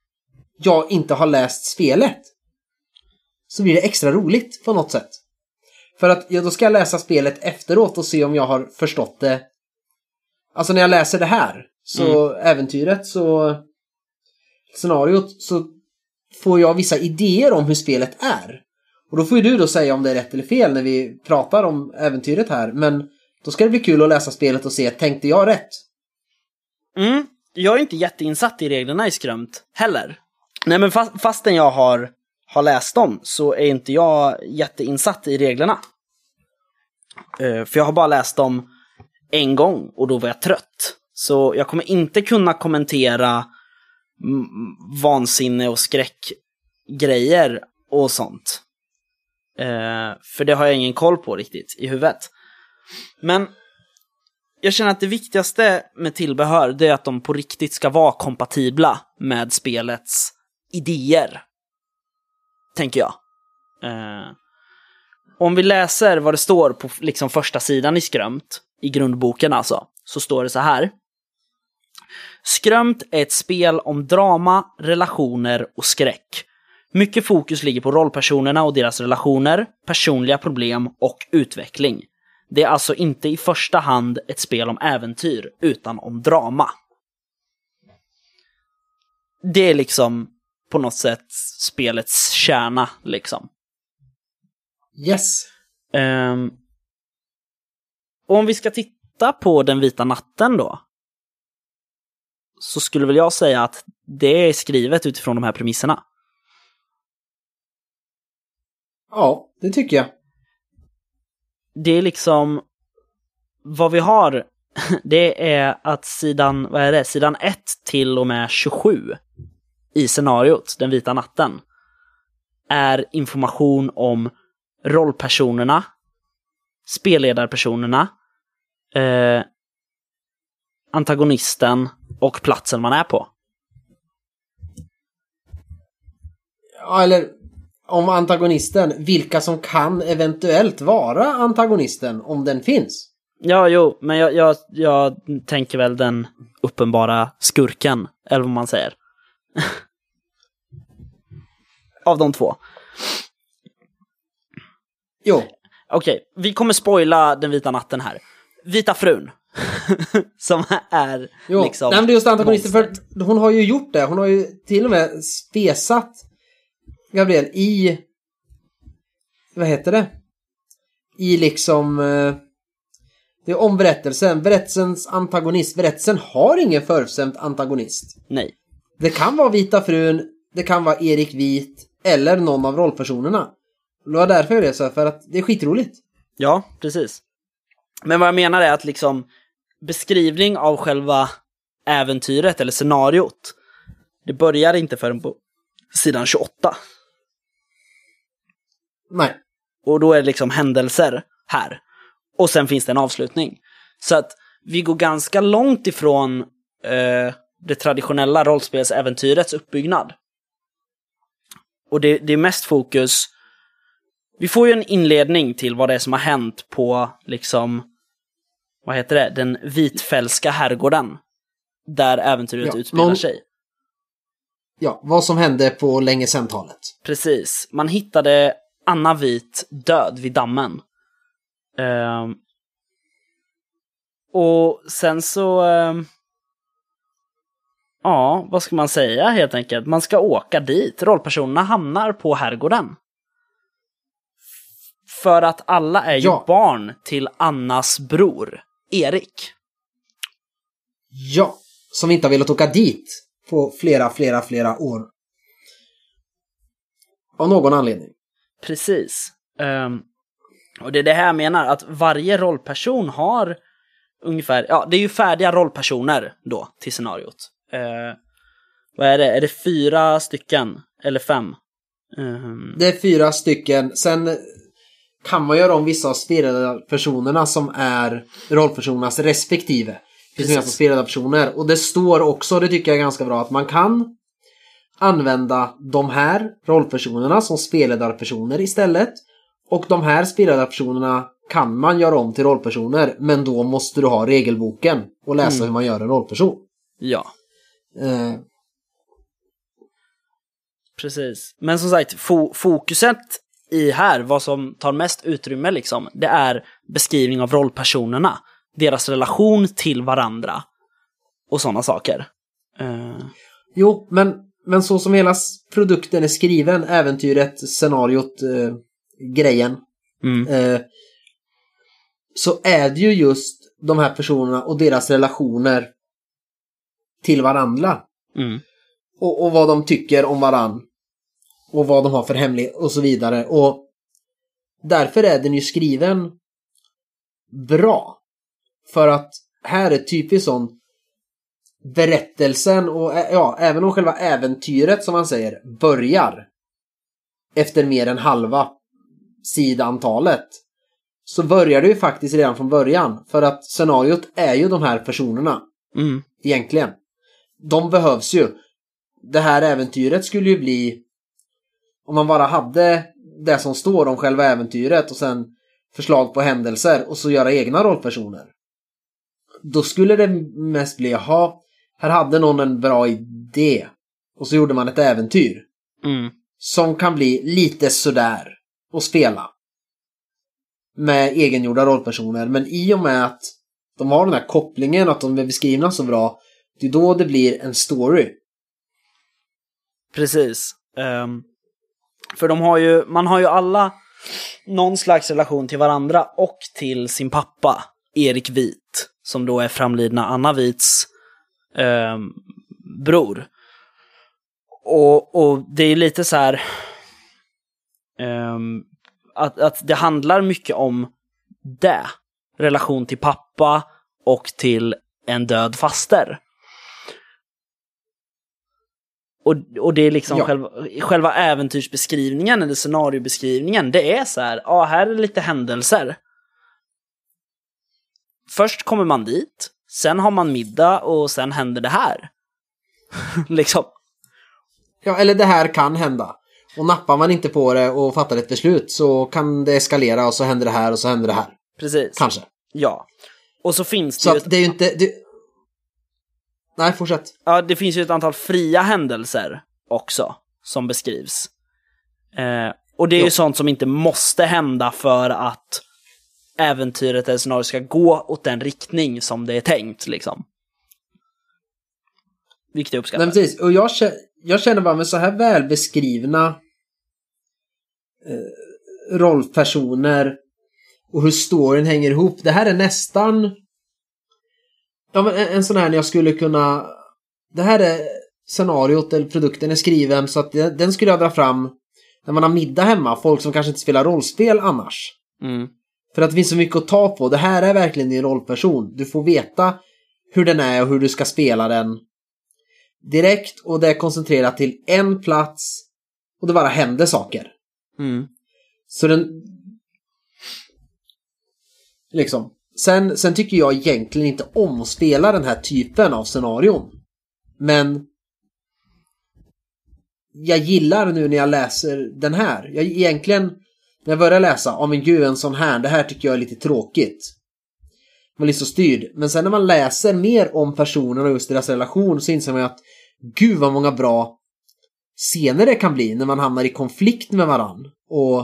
jag inte har läst spelet. Så blir det extra roligt på något sätt. För att ja, då ska jag läsa spelet efteråt och se om jag har förstått det. Alltså när jag läser det här, så äventyret, så scenariot, så får jag vissa idéer om hur spelet är. Och då får ju du då säga om det är rätt eller fel när vi pratar om äventyret här. Men då ska det bli kul att läsa spelet och se, tänkte jag rätt? Mm. Jag är inte jätteinsatt i reglerna i Skrömt heller. Nej men fast, fastän jag har, har läst dem så är inte jag jätteinsatt i reglerna. Eh, för jag har bara läst dem en gång och då var jag trött. Så jag kommer inte kunna kommentera vansinne och skräckgrejer och sånt. Eh, för det har jag ingen koll på riktigt i huvudet. Men jag känner att det viktigaste med tillbehör det är att de på riktigt ska vara kompatibla med spelets idéer. Tänker jag. Eh, om vi läser vad det står på liksom första sidan i Skrömt, i grundboken alltså, så står det så här. Skrömt är ett spel om drama, relationer och skräck. Mycket fokus ligger på rollpersonerna och deras relationer, personliga problem och utveckling. Det är alltså inte i första hand ett spel om äventyr, utan om drama. Det är liksom på något sätt spelets kärna, liksom. Yes. Ehm, och om vi ska titta på Den vita natten då, så skulle väl jag säga att det är skrivet utifrån de här premisserna. Ja, det tycker jag. det är liksom vad vi har det är att sidan, vad är det, sidan 1 till och med 27 i scenariot, Den vita natten, är information om rollpersonerna, spelledarpersonerna, eh, antagonisten och platsen man är på. Ja, eller om antagonisten, vilka som kan eventuellt vara antagonisten om den finns. Ja, jo, men jag, jag, jag tänker väl den uppenbara skurken, eller vad man säger. Av de två. Jo, Okej, vi kommer spoila Den vita natten här. Vita frun. Som är jo. liksom... Nej, men det är just antagonisten, för hon har ju gjort det. Hon har ju till och med spesat Gabriel i... Vad heter det? I liksom... eh, Det är om berättelsen. Berättelsens antagonist. Berättelsen har ingen förutbestämd antagonist. Nej. Det kan vara Vita frun, det kan vara Erik Vit eller någon av rollpersonerna. Det var därför jag det så, för att det är skitroligt. Ja, precis. Men vad jag menar är att liksom beskrivning av själva äventyret eller scenariot, det börjar inte förrän på sidan 28. Nej. Och då är det liksom händelser här. Och sen finns det en avslutning. Så att vi går ganska långt ifrån eh, det traditionella rollspelsäventyrets uppbyggnad. Och det, det är mest fokus... Vi får ju en inledning till vad det är som har hänt på, liksom, vad heter det, den vitfälska herrgården. Där äventyret Ja, utspelar någon- sig. Ja, vad som hände på länge sedan-talet. Precis. Man hittade Anna Vit död vid dammen. Ehm, och sen så... ehm, ja, vad ska man säga helt enkelt? Man ska åka dit. Rollpersonerna hamnar på herrgården. För att alla är ju Ja. barn till Annas bror, Erik. Ja, som inte har velat åka dit på flera, flera, flera år. Av någon anledning. Precis. Ehm, och det är det här jag menar, att varje rollperson har ungefär, ja det är ju färdiga rollpersoner då till scenariot. Uh, vad är det, är det fyra stycken? Eller fem? Ehm, Det är fyra stycken. Sen kan man göra om vissa av spelledarpersonerna som är rollpersonernas respektive. Det finns Precis. alltså spelledarpersoner. Och det står också, det tycker jag är ganska bra, att man kan använda de här rollpersonerna som spelledarpersoner istället. Och de här spelledarpersonerna kan man göra om till rollpersoner, men då måste du ha regelboken och läsa Mm. hur man gör en rollperson. ja, Eh, precis. Men som sagt, fo- fokuset i här, vad som tar mest utrymme liksom, det är beskrivning av rollpersonerna. Deras relation till varandra. Och sådana saker. Eh, Jo, men, men så som hela produkten är skriven, äventyret, scenariot, eh, grejen, mm, eh, så är det ju just de här personerna och deras relationer till varandra. mm, Och, och vad de tycker om varann. Och vad de har för hemlighet och så vidare. Och därför är den ju skriven bra. För att här är typiskt sån berättelsen och ja, även om själva äventyret som man säger börjar efter mer än halva sidantalet så börjar det ju faktiskt redan från början. För att scenariot är ju de här personerna mm, egentligen. De behövs ju. Det här äventyret skulle ju bli om man bara hade det som står om själva äventyret och sen förslag på händelser och så göra egna rollpersoner. Då skulle det mest bli, jaha, här hade någon en bra idé. Och så gjorde man ett äventyr. mm. Som kan bli lite sådär att spela. Med egengjorda rollpersoner. Men i och med att de har den här kopplingen, att de är beskrivna så bra. Det är då det blir en story. Precis. Ehm, för de har ju, man har ju alla någon slags relation till varandra och till sin pappa, Erik Vit, som då är framlidna Anna Vits eh, bror. Och, och det är lite så här eh, att, att det handlar mycket om det. Relation till pappa och till en död faster. Och, och det är liksom Ja. själva, själva äventyrsbeskrivningen eller scenariobeskrivningen. Det är så här, ja här är lite händelser. Först kommer man dit, sen har man middag och sen händer det här. liksom. Ja, eller det här kan hända. Och nappar man inte på det och fattar ett beslut så kan det eskalera och så händer det här och så händer det här. Precis. Kanske. Ja. Och så finns det Så ju ett, det är ju inte... Det... Nej, fortsätt. ja, det finns ju ett antal fria händelser också som beskrivs. Eh, och det är ju Jo. sånt som inte måste hända för att äventyret eller scenariot ska gå åt den riktning som det är tänkt liksom. Vilket jag uppskattar. Nej, precis. Och jag, jag känner bara med så här väl beskrivna eh, rollpersoner och hur storyn hänger ihop. Det här är nästan ja, men en, en sån här när jag skulle kunna det här är scenariot eller produkten är skriven så att den, den skulle jag dra fram när man har middag hemma. Folk som kanske inte spelar rollspel annars. Mm. För att det finns så mycket att ta på. Det här är verkligen din rollperson. Du får veta hur den är och hur du ska spela den direkt och det är koncentrerat till en plats och det bara händer saker. Mm. Så den... Liksom. Sen, sen tycker jag egentligen inte om att spela den här typen av scenarion. Men jag gillar nu när jag läser den här. Jag egentligen, när jag börjar läsa, ja men gud en sån här, det här tycker jag är lite tråkigt. Man blir så styrd. Men sen när man läser mer om personerna och just deras relation så inser man ju att gud vad många bra scener det kan bli när man hamnar i konflikt med varann. Och,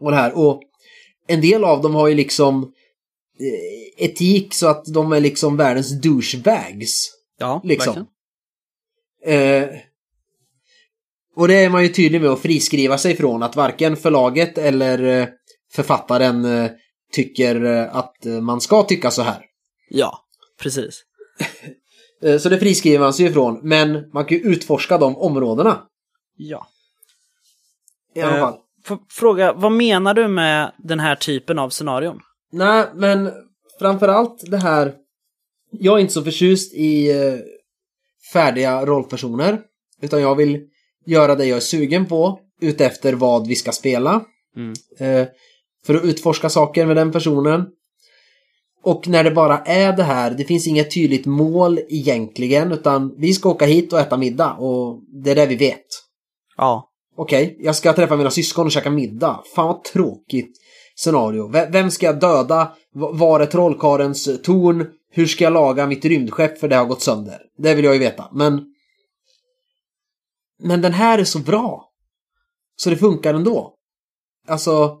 och det här. Och en del av dem har ju liksom etik så att de är liksom världens douchebags. Ja, Liksom. verkligen. Eh, och det är man ju tydlig med att friskriva sig från att varken förlaget eller eh, författaren eh, tycker eh, att eh, man ska tycka så här. Ja, precis. Eh, så det friskriver man sig ifrån, men man kan ju utforska de områdena. Ja. I alla Eh, fall. Får fråga, vad menar du med den här typen av scenarion? Nej, men framförallt det här. Jag är inte så förtjust i eh, färdiga rollpersoner. Utan jag vill göra det jag är sugen på utefter vad vi ska spela. Mm. Eh, för att utforska saker med den personen. Och när det bara är det här, det finns inget tydligt mål egentligen, utan vi ska åka hit och äta middag och det är det vi vet. Ja. Okej, jag ska träffa mina syskon och käka middag. Fan vad tråkigt scenario. V- Vem ska jag döda? V- Var är trollkarlens torn? Hur ska jag laga mitt rymdskepp för det har gått sönder? Det vill jag ju veta, men... Men den här är så bra. Så det funkar ändå. Alltså,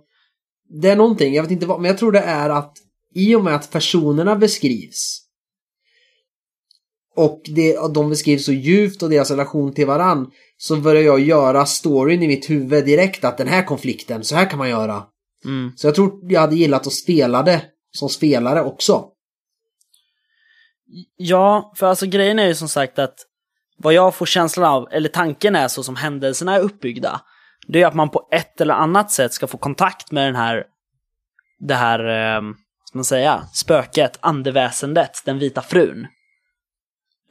det är någonting, jag vet inte vad, men jag tror det är att i och med att personerna beskrivs och det, och de beskrivs så djupt och deras relation till varann så börjar jag göra storyn i mitt huvud direkt att den här konflikten, så här kan man göra. Mm. Så jag tror jag hade gillat att spela det som spelare också. Ja, för alltså grejen är ju som sagt att vad jag får känslan av, eller tanken är så som händelserna är uppbyggda, det är att man på ett eller annat sätt ska få kontakt med den här, det här, eh, ska man säga, spöket, andeväsendet, den vita frun.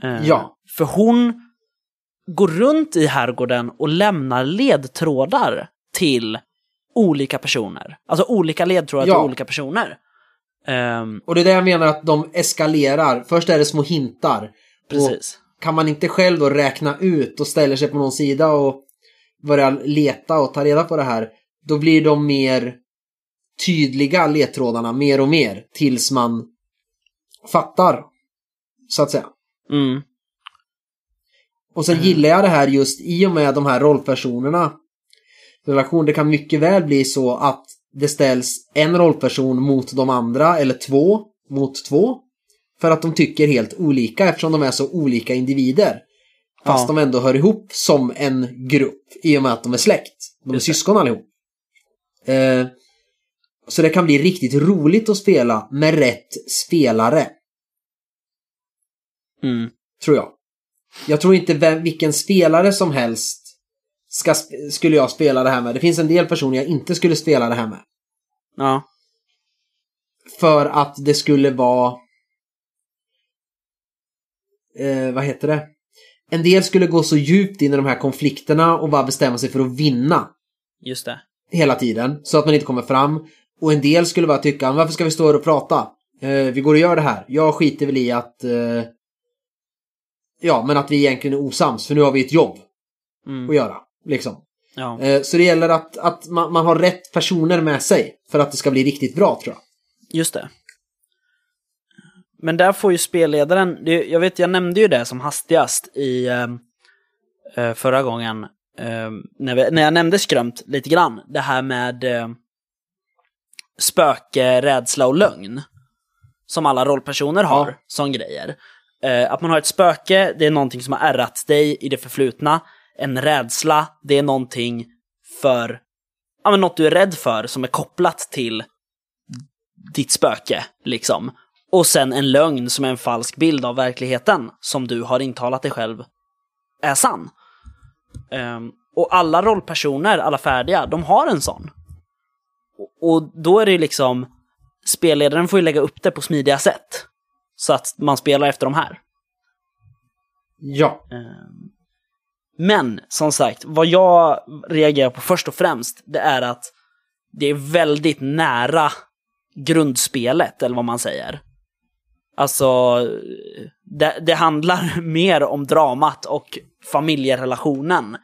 Eh, Ja. För hon går runt i herrgården och lämnar ledtrådar till olika personer. Alltså olika ledtrådar Ja. till olika personer. Ehm, Och det är det jag menar att de eskalerar. Först är det små hintar. precis. Kan man inte själv då räkna ut och ställer sig på någon sida och börjar leta och ta reda på det här, då blir de mer tydliga ledtrådarna mer och mer tills man fattar. Så att säga. Mm. Och sen gillar jag det här just i och med de här rollpersonerna. Relation, det kan mycket väl bli så att det ställs en rollperson mot de andra, eller två mot två. För att de tycker helt olika eftersom de är så olika individer. Fast Ja. de ändå hör ihop som en grupp i och med att de är släkt. De är Just det. syskon allihop. Eh, så det kan bli riktigt roligt att spela med rätt spelare. Mm. Tror jag. Jag tror inte vem, vilken spelare som helst ska, skulle jag spela det här med. Det finns en del personer jag inte skulle spela det här med. Ja. För att det skulle vara... Eh, vad heter det? en del skulle gå så djupt in i de här konflikterna och bara bestämma sig för att vinna Just det. hela tiden så att man inte kommer fram. Och en del skulle bara tycka, varför ska vi stå här och prata? Eh, vi går och gör det här. Jag skiter väl i att... Eh, ja, men att vi egentligen är osams, för nu har vi ett jobb Mm. att göra. Liksom. Ja. Eh, så det gäller att, att man, man har rätt personer med sig för att det ska bli riktigt bra, tror jag. Just det. Men där får ju spelledaren, det, jag vet jag nämnde ju det som hastigast i ehm, eh, förra gången, eh, när, vi, när jag nämnde skrömt lite grann, det här med eh, spöke, rädsla och lögn. Som alla rollpersoner har Ja. som grejer. Eh, att man har ett spöke, det är någonting som har ärrat dig i det förflutna. En rädsla, det är någonting för, ja men något du är rädd för som är kopplat till ditt spöke, liksom. Och sen en lögn som är en falsk bild av verkligheten som du har intalat dig själv är sann. Ehm, och alla rollpersoner, alla färdiga, de har en sån. Och, då är det liksom, spelledaren får ju lägga upp det på smidiga sätt. Så att man spelar efter de här. Ja. Ehm, men som sagt, vad jag reagerar på först och främst, det är att det är väldigt nära grundspelet, eller vad man säger. Alltså, det, det handlar mer om dramat och familjerelationen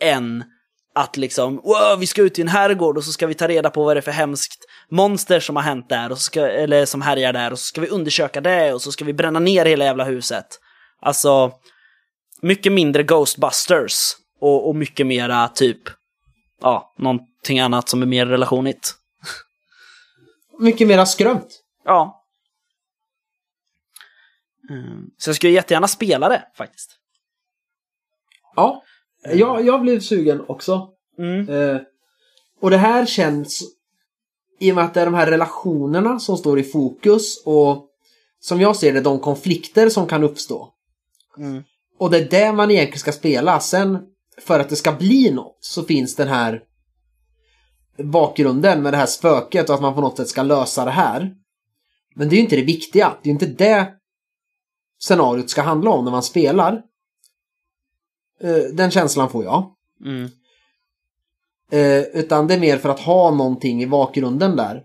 än att liksom, wow, vi ska ut i en herrgård och så ska vi ta reda på vad det är för hemskt monster som har hänt där, och så ska, eller som härjar där, och så ska vi undersöka det, och så ska vi bränna ner hela jävla huset. Alltså, mycket mindre Ghostbusters och, och mycket mera typ, ja, någonting annat som är mer relationigt. Mycket mera skrömt. Ja. Mm. Så jag skulle jättegärna spela det faktiskt. Ja. Jag, jag blev sugen också. Mm. Eh, och det här känns, i och med att det är de här relationerna som står i fokus och som jag ser det, de konflikter som kan uppstå. Mm. Och det är det man egentligen ska spela. Sen, för att det ska bli något, så finns den här bakgrunden med det här spöket och att man på något sätt ska lösa det här. Men det är ju inte det viktiga. Det är inte det scenariot ska handla om när man spelar. Eh, Den känslan får jag. Mm. Eh, utan det är mer för att ha någonting i bakgrunden där.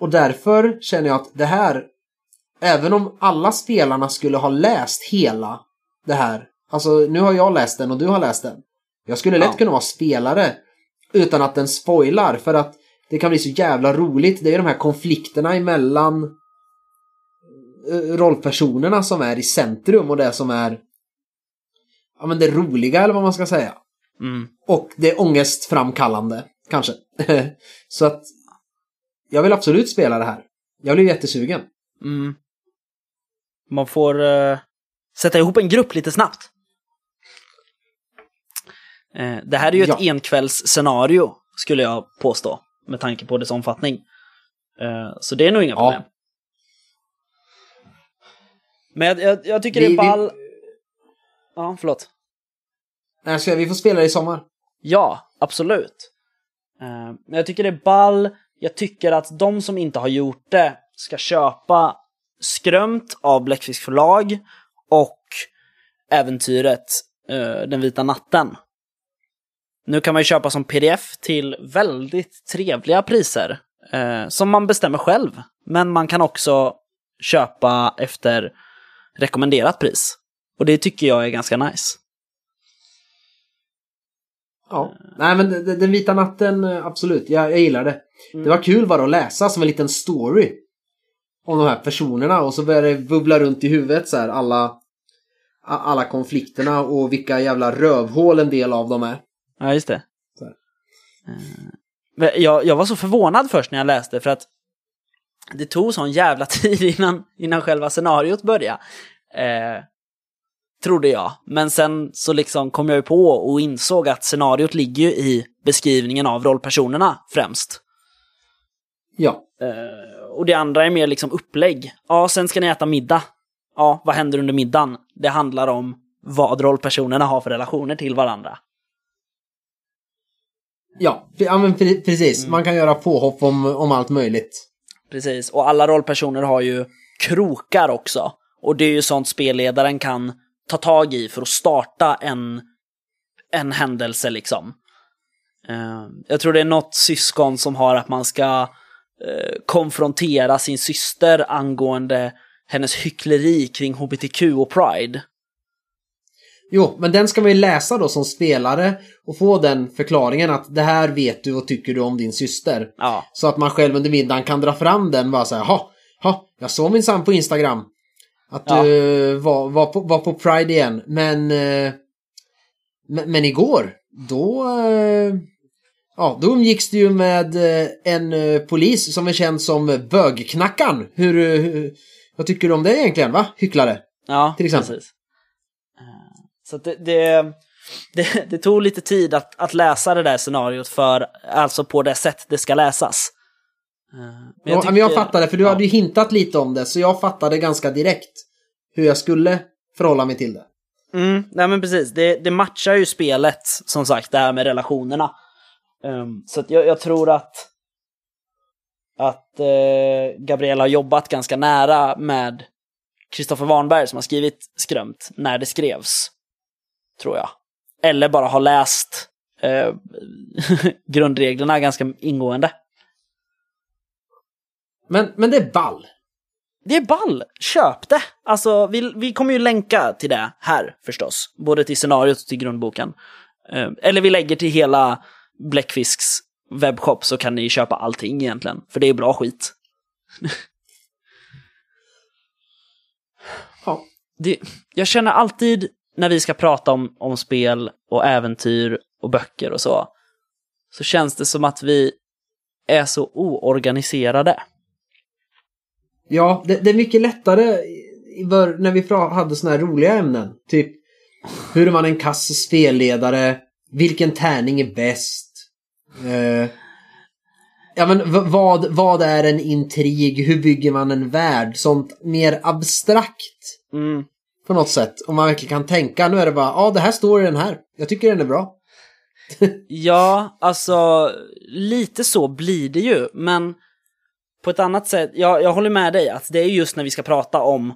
Och därför känner jag att det här, även om alla spelarna skulle ha läst hela det här, alltså nu har jag läst den och du har läst den. Jag skulle lätt Ja. kunna vara spelare utan att den spoilar för att det kan bli så jävla roligt. Det är de här konflikterna emellan eh, rollpersonerna som är i centrum och det som är ja men det roliga eller vad man ska säga. Mm. Och det är ångestframkallande, kanske. så att jag vill absolut spela det här. Jag blev jättesugen. Mm. Man får eh, sätta ihop en grupp lite snabbt. Eh, det här är ju Ja. ett enkvällsscenario, skulle jag påstå, med tanke på dess omfattning. Eh, så det är nog inga Ja. problem. Men jag, jag, jag tycker det Vi- är vi- ball... Ja, förlåt. Nej, ska vi får spela det i sommar. Ja, absolut. Men jag tycker det är ball. Jag tycker att de som inte har gjort det ska köpa Skrömt av Bläckfisk förlag och äventyret eh, Den vita natten. Nu kan man ju köpa som pdf till väldigt trevliga priser eh, som man bestämmer själv. Men man kan också köpa efter rekommenderat pris. Och det tycker jag är ganska nice. Ja. Nej, men Den vita natten, eh, absolut. Jag, jag gillar det. Mm. Det var kul bara att läsa som en liten story. Om de här personerna och så börjar det bubbla runt i huvudet så här alla alla konflikterna och vilka jävla rövhål en del av dem är. Ja, just det. Eh, Jag, jag var så förvånad först när jag läste för att det tog sån jävla tid innan, innan själva scenariot började. Eh, trodde jag. Men sen så liksom kom jag ju på och insåg att scenariot ligger ju i beskrivningen av rollpersonerna främst. Ja. Eh, och det andra är mer liksom upplägg. Ja, sen ska ni äta middag. Ja, vad händer under middagen? Det handlar om vad rollpersonerna har för relationer till varandra. Ja, ja men pre- precis. Man kan göra påhopp om, om allt möjligt. Precis, och alla rollpersoner har ju krokar också. Och det är ju sånt spelledaren kan ta tag i för att starta en, en händelse liksom. Eh, jag tror det är något syskon som har att man ska konfrontera sin syster angående hennes hyckleri kring hbtq och pride. Jo, men den ska man ju läsa då som spelare och få den förklaringen att det här vet du och tycker du om din syster. Ja. Så att man själv under middagen kan dra fram den och bara säga ha, ha, jag såg min sam på Instagram. Att Ja. du var, var, på, var på Pride igen. Men, eh, men, men igår, då, eh, ja, då umgicks du ju med eh, en eh, polis som är känd som bögknackan. Hur, eh, hur, vad tycker du om det egentligen, va? Hycklare. Ja, Till exempel. precis. Så det, det, det, det tog lite tid att, att läsa det där scenariot för, alltså på det sätt det ska läsas. Men Ja, men jag fattade, för du ja. hade ju hintat lite om det, så jag fattade ganska direkt hur jag skulle förhålla mig till det. Mm, nej men precis, det, det matchar ju spelet, som sagt, det här med relationerna. Ehm, så jag, jag tror att, att eh, Gabriella har jobbat ganska nära med Kristoffer Warnberg som har skrivit Skrömt när det skrevs. Tror jag. Eller bara har läst eh, grundreglerna ganska ingående. Men, men det är ball. Det är ball! Köp det! Alltså, vi, vi kommer ju länka till det här förstås. Både till scenariot och till grundboken. Eh, Eller vi lägger till hela Bläckfisks webbshop så kan ni köpa allting egentligen. För det är bra skit. Ja. Det, jag känner alltid när vi ska prata om, om spel och äventyr och böcker och så. Så känns det som att vi är så oorganiserade. Ja, det, det är mycket lättare när vi hade såna här roliga ämnen. Typ, hur är man en kass spelledare? Vilken tärning är bäst? Eh, ja, men vad, vad är en intrig? Hur bygger man en värld? Sånt mer abstrakt Mm. på något sätt. Om man verkligen kan tänka. Nu är det bara, ja, det här står i den här. Jag tycker den är bra. Ja, alltså lite så blir det ju, men på ett annat sätt, jag, jag håller med dig att det är just när vi ska prata om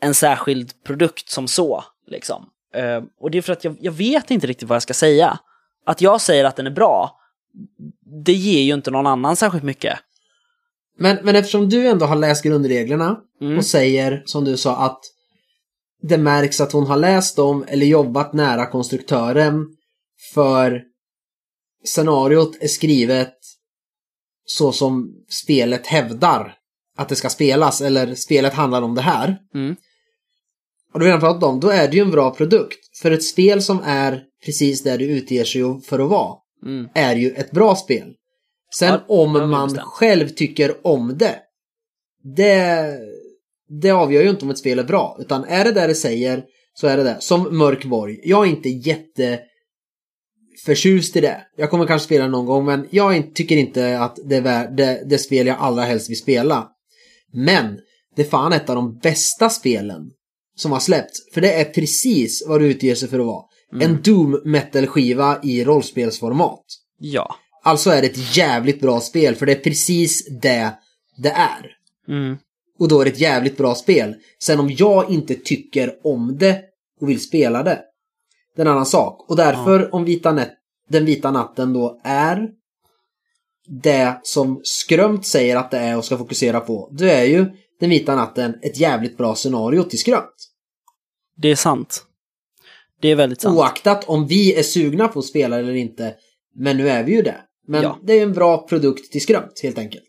en särskild produkt som så, liksom. Eh, och det är för att jag, jag vet inte riktigt vad jag ska säga. Att jag säger att den är bra, det ger ju inte någon annan särskilt mycket. Men, men eftersom du ändå har läst grundreglerna Mm. och säger, som du sa, att det märks att hon har läst dem eller jobbat nära konstruktören för scenariot är skrivet så som spelet hävdar att det ska spelas eller spelet handlar om det här. Mm. Och du har redan pratat om, då är det ju en bra produkt. För ett spel som är precis där det utger sig för att vara Mm. är ju ett bra spel. Sen Ja, om det vi man bestämt. själv tycker om det, det, det avgör ju inte om ett spel är bra. Utan är det där det säger så är det det. Som Mörkborg. Jag är inte jätte förtjust i det. Jag kommer kanske spela någon gång men jag tycker inte att det är det, det spel jag allra helst vill spela. Men det är fan ett av de bästa spelen som har släppts. För det är precis vad det utger sig för att vara. En Doom metal-skiva i rollspelsformat. Ja. Alltså är det ett jävligt bra spel för det är precis det det är. Mm. Och då är det ett jävligt bra spel. Sen om jag inte tycker om det och vill spela det. Det är en annan sak. Och därför om vita nät, den vita natten då är det som Skrömt säger att det är och ska fokusera på. Då är ju den vita natten ett jävligt bra scenario till Skrömt. Det är sant. Det är väldigt sant. Oaktat om vi är sugna på att spela eller inte. Men nu är vi ju det. Men Ja. det är en bra produkt till Skrömt helt enkelt.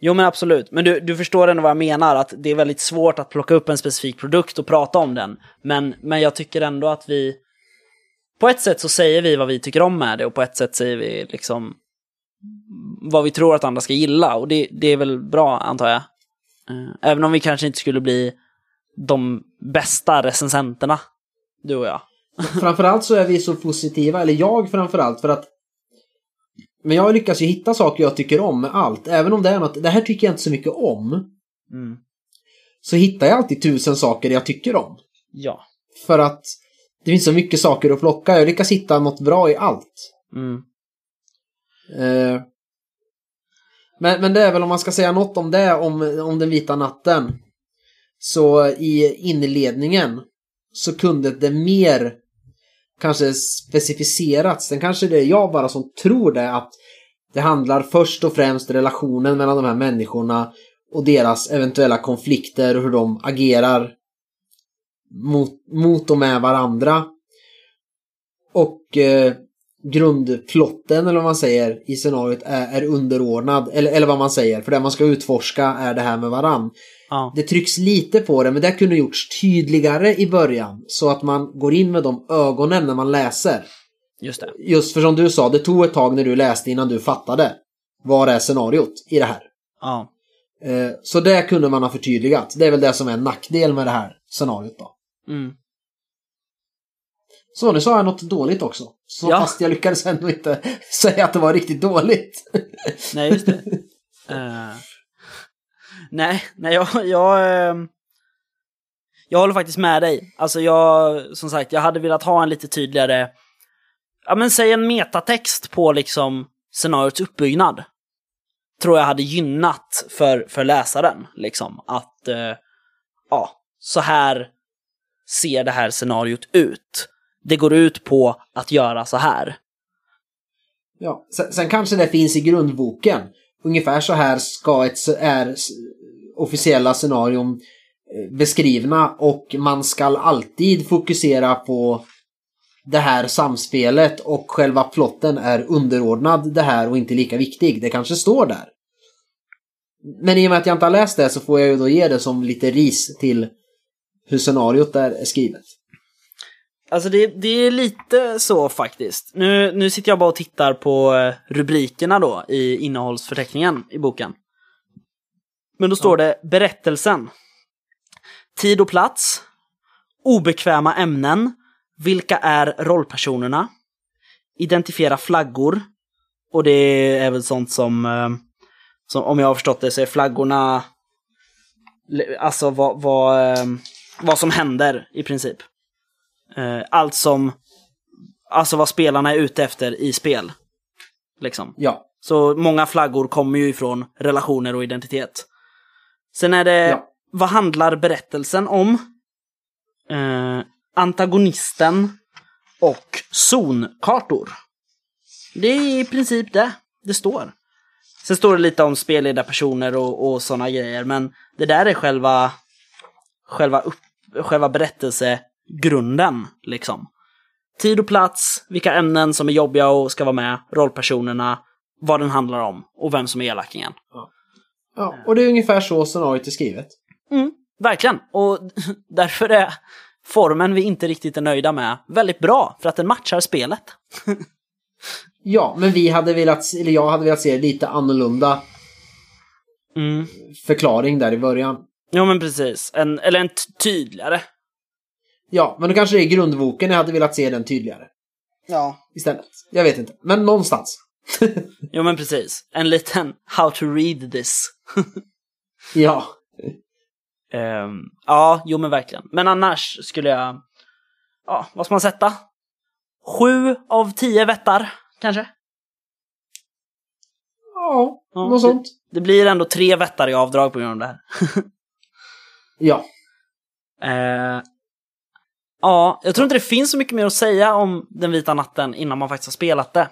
Jo men absolut, men du, du förstår ändå vad jag menar, att det är väldigt svårt att plocka upp en specifik produkt och prata om den. Men, men jag tycker ändå att vi... På ett sätt så säger vi vad vi tycker om med det och på ett sätt säger vi liksom vad vi tror att andra ska gilla och det, det är väl bra antar jag. Eh, Även om vi kanske inte skulle bli de bästa recensenterna, du och jag. Framförallt så är vi så positiva, eller jag framförallt, för att men jag lyckas ju hitta saker jag tycker om med allt. Även om det är något, det här tycker jag inte så mycket om. Mm. Så hittar jag alltid tusen saker jag tycker om. Ja. För att det finns så mycket saker att plocka. Jag lyckas hitta något bra i allt. Mm. Eh, men, men det är väl om man ska säga något om det, om, om den vita natten. Så i inledningen så kunde det mer kanske specificerats. Sen kanske det är jag bara som tror det att det handlar först och främst relationen mellan de här människorna och deras eventuella konflikter och hur de agerar mot, mot och med varandra. Och eh, grundplotten, eller vad man säger, i scenariot är, är underordnad. Eller, eller vad man säger, för det man ska utforska är det här med varann. Ja. Det trycks lite på det, men det kunde gjorts tydligare i början. Så att man går in med de ögonen när man läser. Just det. Just för som du sa, det tog ett tag när du läste innan du fattade. Vad är scenariot i det här? Ja. Eh, Så det kunde man ha förtydligat. Det är väl det som är en nackdel med det här scenariot då. Mm. Så nu sa jag något dåligt också. Så Ja. fast jag lyckades ändå inte säga att det var riktigt dåligt. Nej, just det. Eh, nej, nej, jag, jag, ehm, jag håller faktiskt med dig. Alltså jag, som sagt, jag hade velat ha en lite tydligare, ja men säg en metatext på liksom scenariots uppbyggnad. Tror jag hade gynnat för, för läsaren, liksom. Att, eh, ja, så här ser det här scenariot ut. Det går ut på att göra så här. Ja. Sen, sen kanske det finns i grundboken. Ungefär så här ska ett, är officiella scenarion eh, beskrivna och man ska alltid fokusera på det här samspelet och själva plotten är underordnad det här och inte lika viktig. Det kanske står där. Men i och med att jag inte har läst det så får jag ju då ge det som lite ris till hur scenariot där är skrivet. Alltså det, det är lite så faktiskt. Nu, nu sitter jag bara och tittar på eh, rubrikerna då i innehållsförteckningen i boken. Men då står det berättelsen. Tid och plats. Obekväma ämnen. Vilka är rollpersonerna? Identifiera flaggor. Och det är väl sånt som, eh, som om jag har förstått det så är flaggorna alltså vad, vad, eh, vad som händer i princip. Eh, allt som, alltså vad spelarna är ute efter i spel. Liksom. Ja. Så många flaggor kommer ju ifrån relationer och identitet. Sen är det, Ja. vad handlar berättelsen om? Eh, antagonisten och zonkartor. Det är i princip det det står. Sen står det lite om spelledarpersoner och, och sådana grejer, men det där är själva, själva, upp, själva berättelsegrunden, liksom. Tid och plats, vilka ämnen som är jobbiga och ska vara med, rollpersonerna, vad den handlar om och vem som är elakingen. ja. Och det är ungefär så scenariot är skrivet. Mm, verkligen, och därför är formen vi inte riktigt är nöjda med väldigt bra, för att den matchar spelet. Ja, men vi hade velat, eller jag hade velat se lite annorlunda Mm. förklaring där i början. Ja men precis, en, eller en tydligare. Ja, men då kanske det är grundboken jag hade velat se den tydligare Ja. istället. Jag vet inte, men någonstans. Jo men precis, en liten how to read this. Ja. Ehm, ja, jo men verkligen. Men annars skulle jag, ja, vad ska man sätta? Sju av tio vättar, kanske? Ja, Ja, något sånt. Det blir ändå tre vättar i avdrag på grund av det här. Ja. Eh, ja, jag tror inte det finns så mycket mer att säga om Den vita natten innan man faktiskt har spelat det.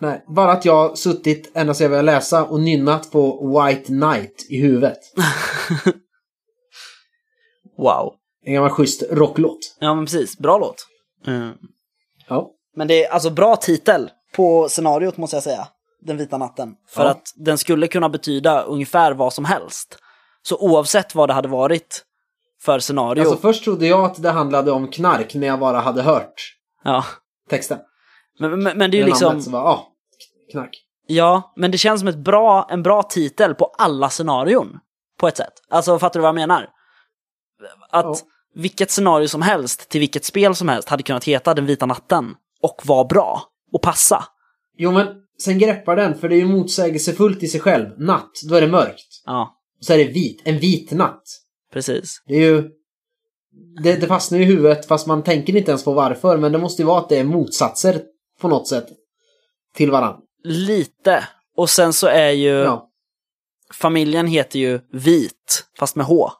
Nej, bara att jag har suttit ända sedan jag började läsa och nynnat på White Knight i huvudet. Wow. En gammal schysst rocklåt. Ja men precis, bra låt. Mm. Ja. Men det är alltså bra titel på scenariot måste jag säga. Den vita natten. För Ja. att den skulle kunna betyda ungefär vad som helst. Så oavsett vad det hade varit för scenario. Alltså först trodde jag att det handlade om knark när jag bara hade hört ja. texten. Men, men, men det är ju liksom, bara, ja, knark. ja, men det känns som ett bra, en bra titel på alla scenarion. På ett sätt. Alltså fattar du vad jag menar? Att Ja. vilket scenario som helst till vilket spel som helst hade kunnat heta Den vita natten. Och vara bra. Och passa. Jo men sen greppar den, för det är ju motsägelsefullt i sig själv. Natt, då är det mörkt. Ja, Och så är det vit, en vit natt. Precis. Det är ju... Det, det fastnar i huvudet fast man tänker inte ens på varför. Men det måste ju vara att det är motsatser på något sätt till varandra. Lite. Och sen så är ju Ja. familjen heter ju Vit, fast med H.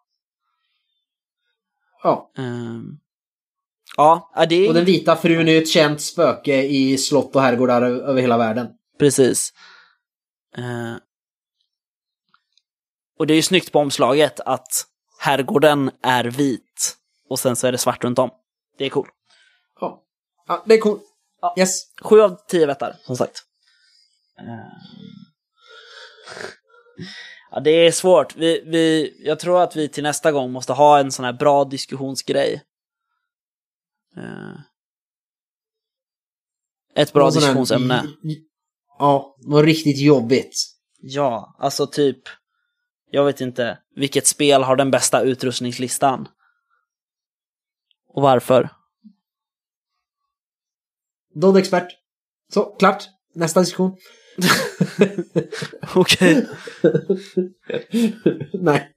Ja. Ehm, ja, det Och den vita frun är ju ett känt spöke i slott och herrgårdar över hela världen. precis. Eh, och det är ju snyggt på omslaget att herrgården är vit och sen så är det svart runt om. Det är coolt. Ja. ja det är coolt. Ja. Yes. Sju av tio vättar, som sagt. Eh. Ja, det är svårt. Vi, vi, jag tror att vi till nästa gång måste ha en sån här bra diskussionsgrej. Eh. Ett bra diskussionsämne. Ja, något riktigt jobbigt. Ja, alltså typ, jag vet inte, vilket spel har den bästa utrustningslistan? Och varför? Dodd-expert. Så, klart. Nästa diskussion. Okej. Nej.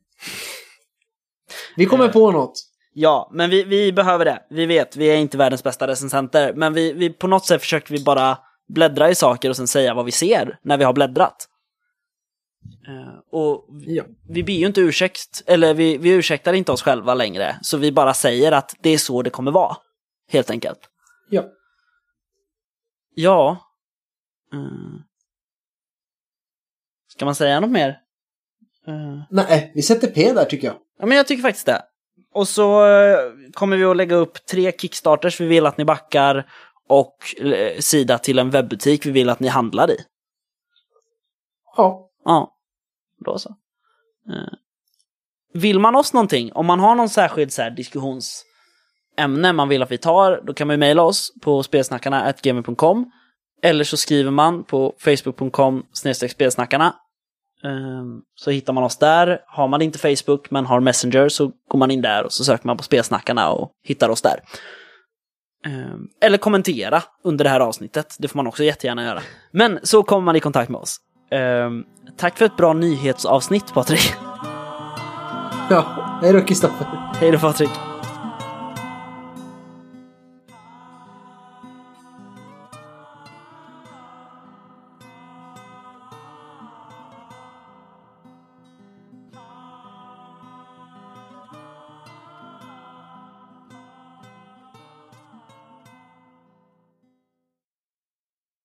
Vi kommer Eh. på något. Ja, men vi, vi behöver det. Vi vet, vi är inte världens bästa recensenter. Men vi, vi, på något sätt försöker vi bara bläddra i saker och sen säga vad vi ser när vi har bläddrat. Eh, och vi, Ja. vi ber ju inte ursäkt, eller vi, vi ursäktar inte oss själva längre. Så vi bara säger att det är så det kommer vara. Helt enkelt. Ja. Ja. Mm. Ska man säga något mer? Eh, Nej, vi sätter P där tycker jag. Ja, men jag tycker faktiskt det. Och så kommer vi att lägga upp tre kickstarters vi vill att ni backar och sida till en webbutik vi vill att ni handlar i. Ja. Ja, då så. Eh, vill man oss någonting, om man har någon särskild så här, diskussionsämne man vill att vi tar, då kan man ju mejla oss på spelsnackarna.gmi.com eller så skriver man på facebook.com spelsnackarna ehm, Så hittar man oss där. Har man inte Facebook men har Messenger så går man in där och så söker man på Spelsnackarna och hittar oss där. Ehm, eller kommentera under det här avsnittet. Det får man också jättegärna göra. Men så kommer man i kontakt med oss. Ehm, Tack för ett bra nyhetsavsnitt Patrik. Ja, hej då Kristoffer. Hej då Patrik.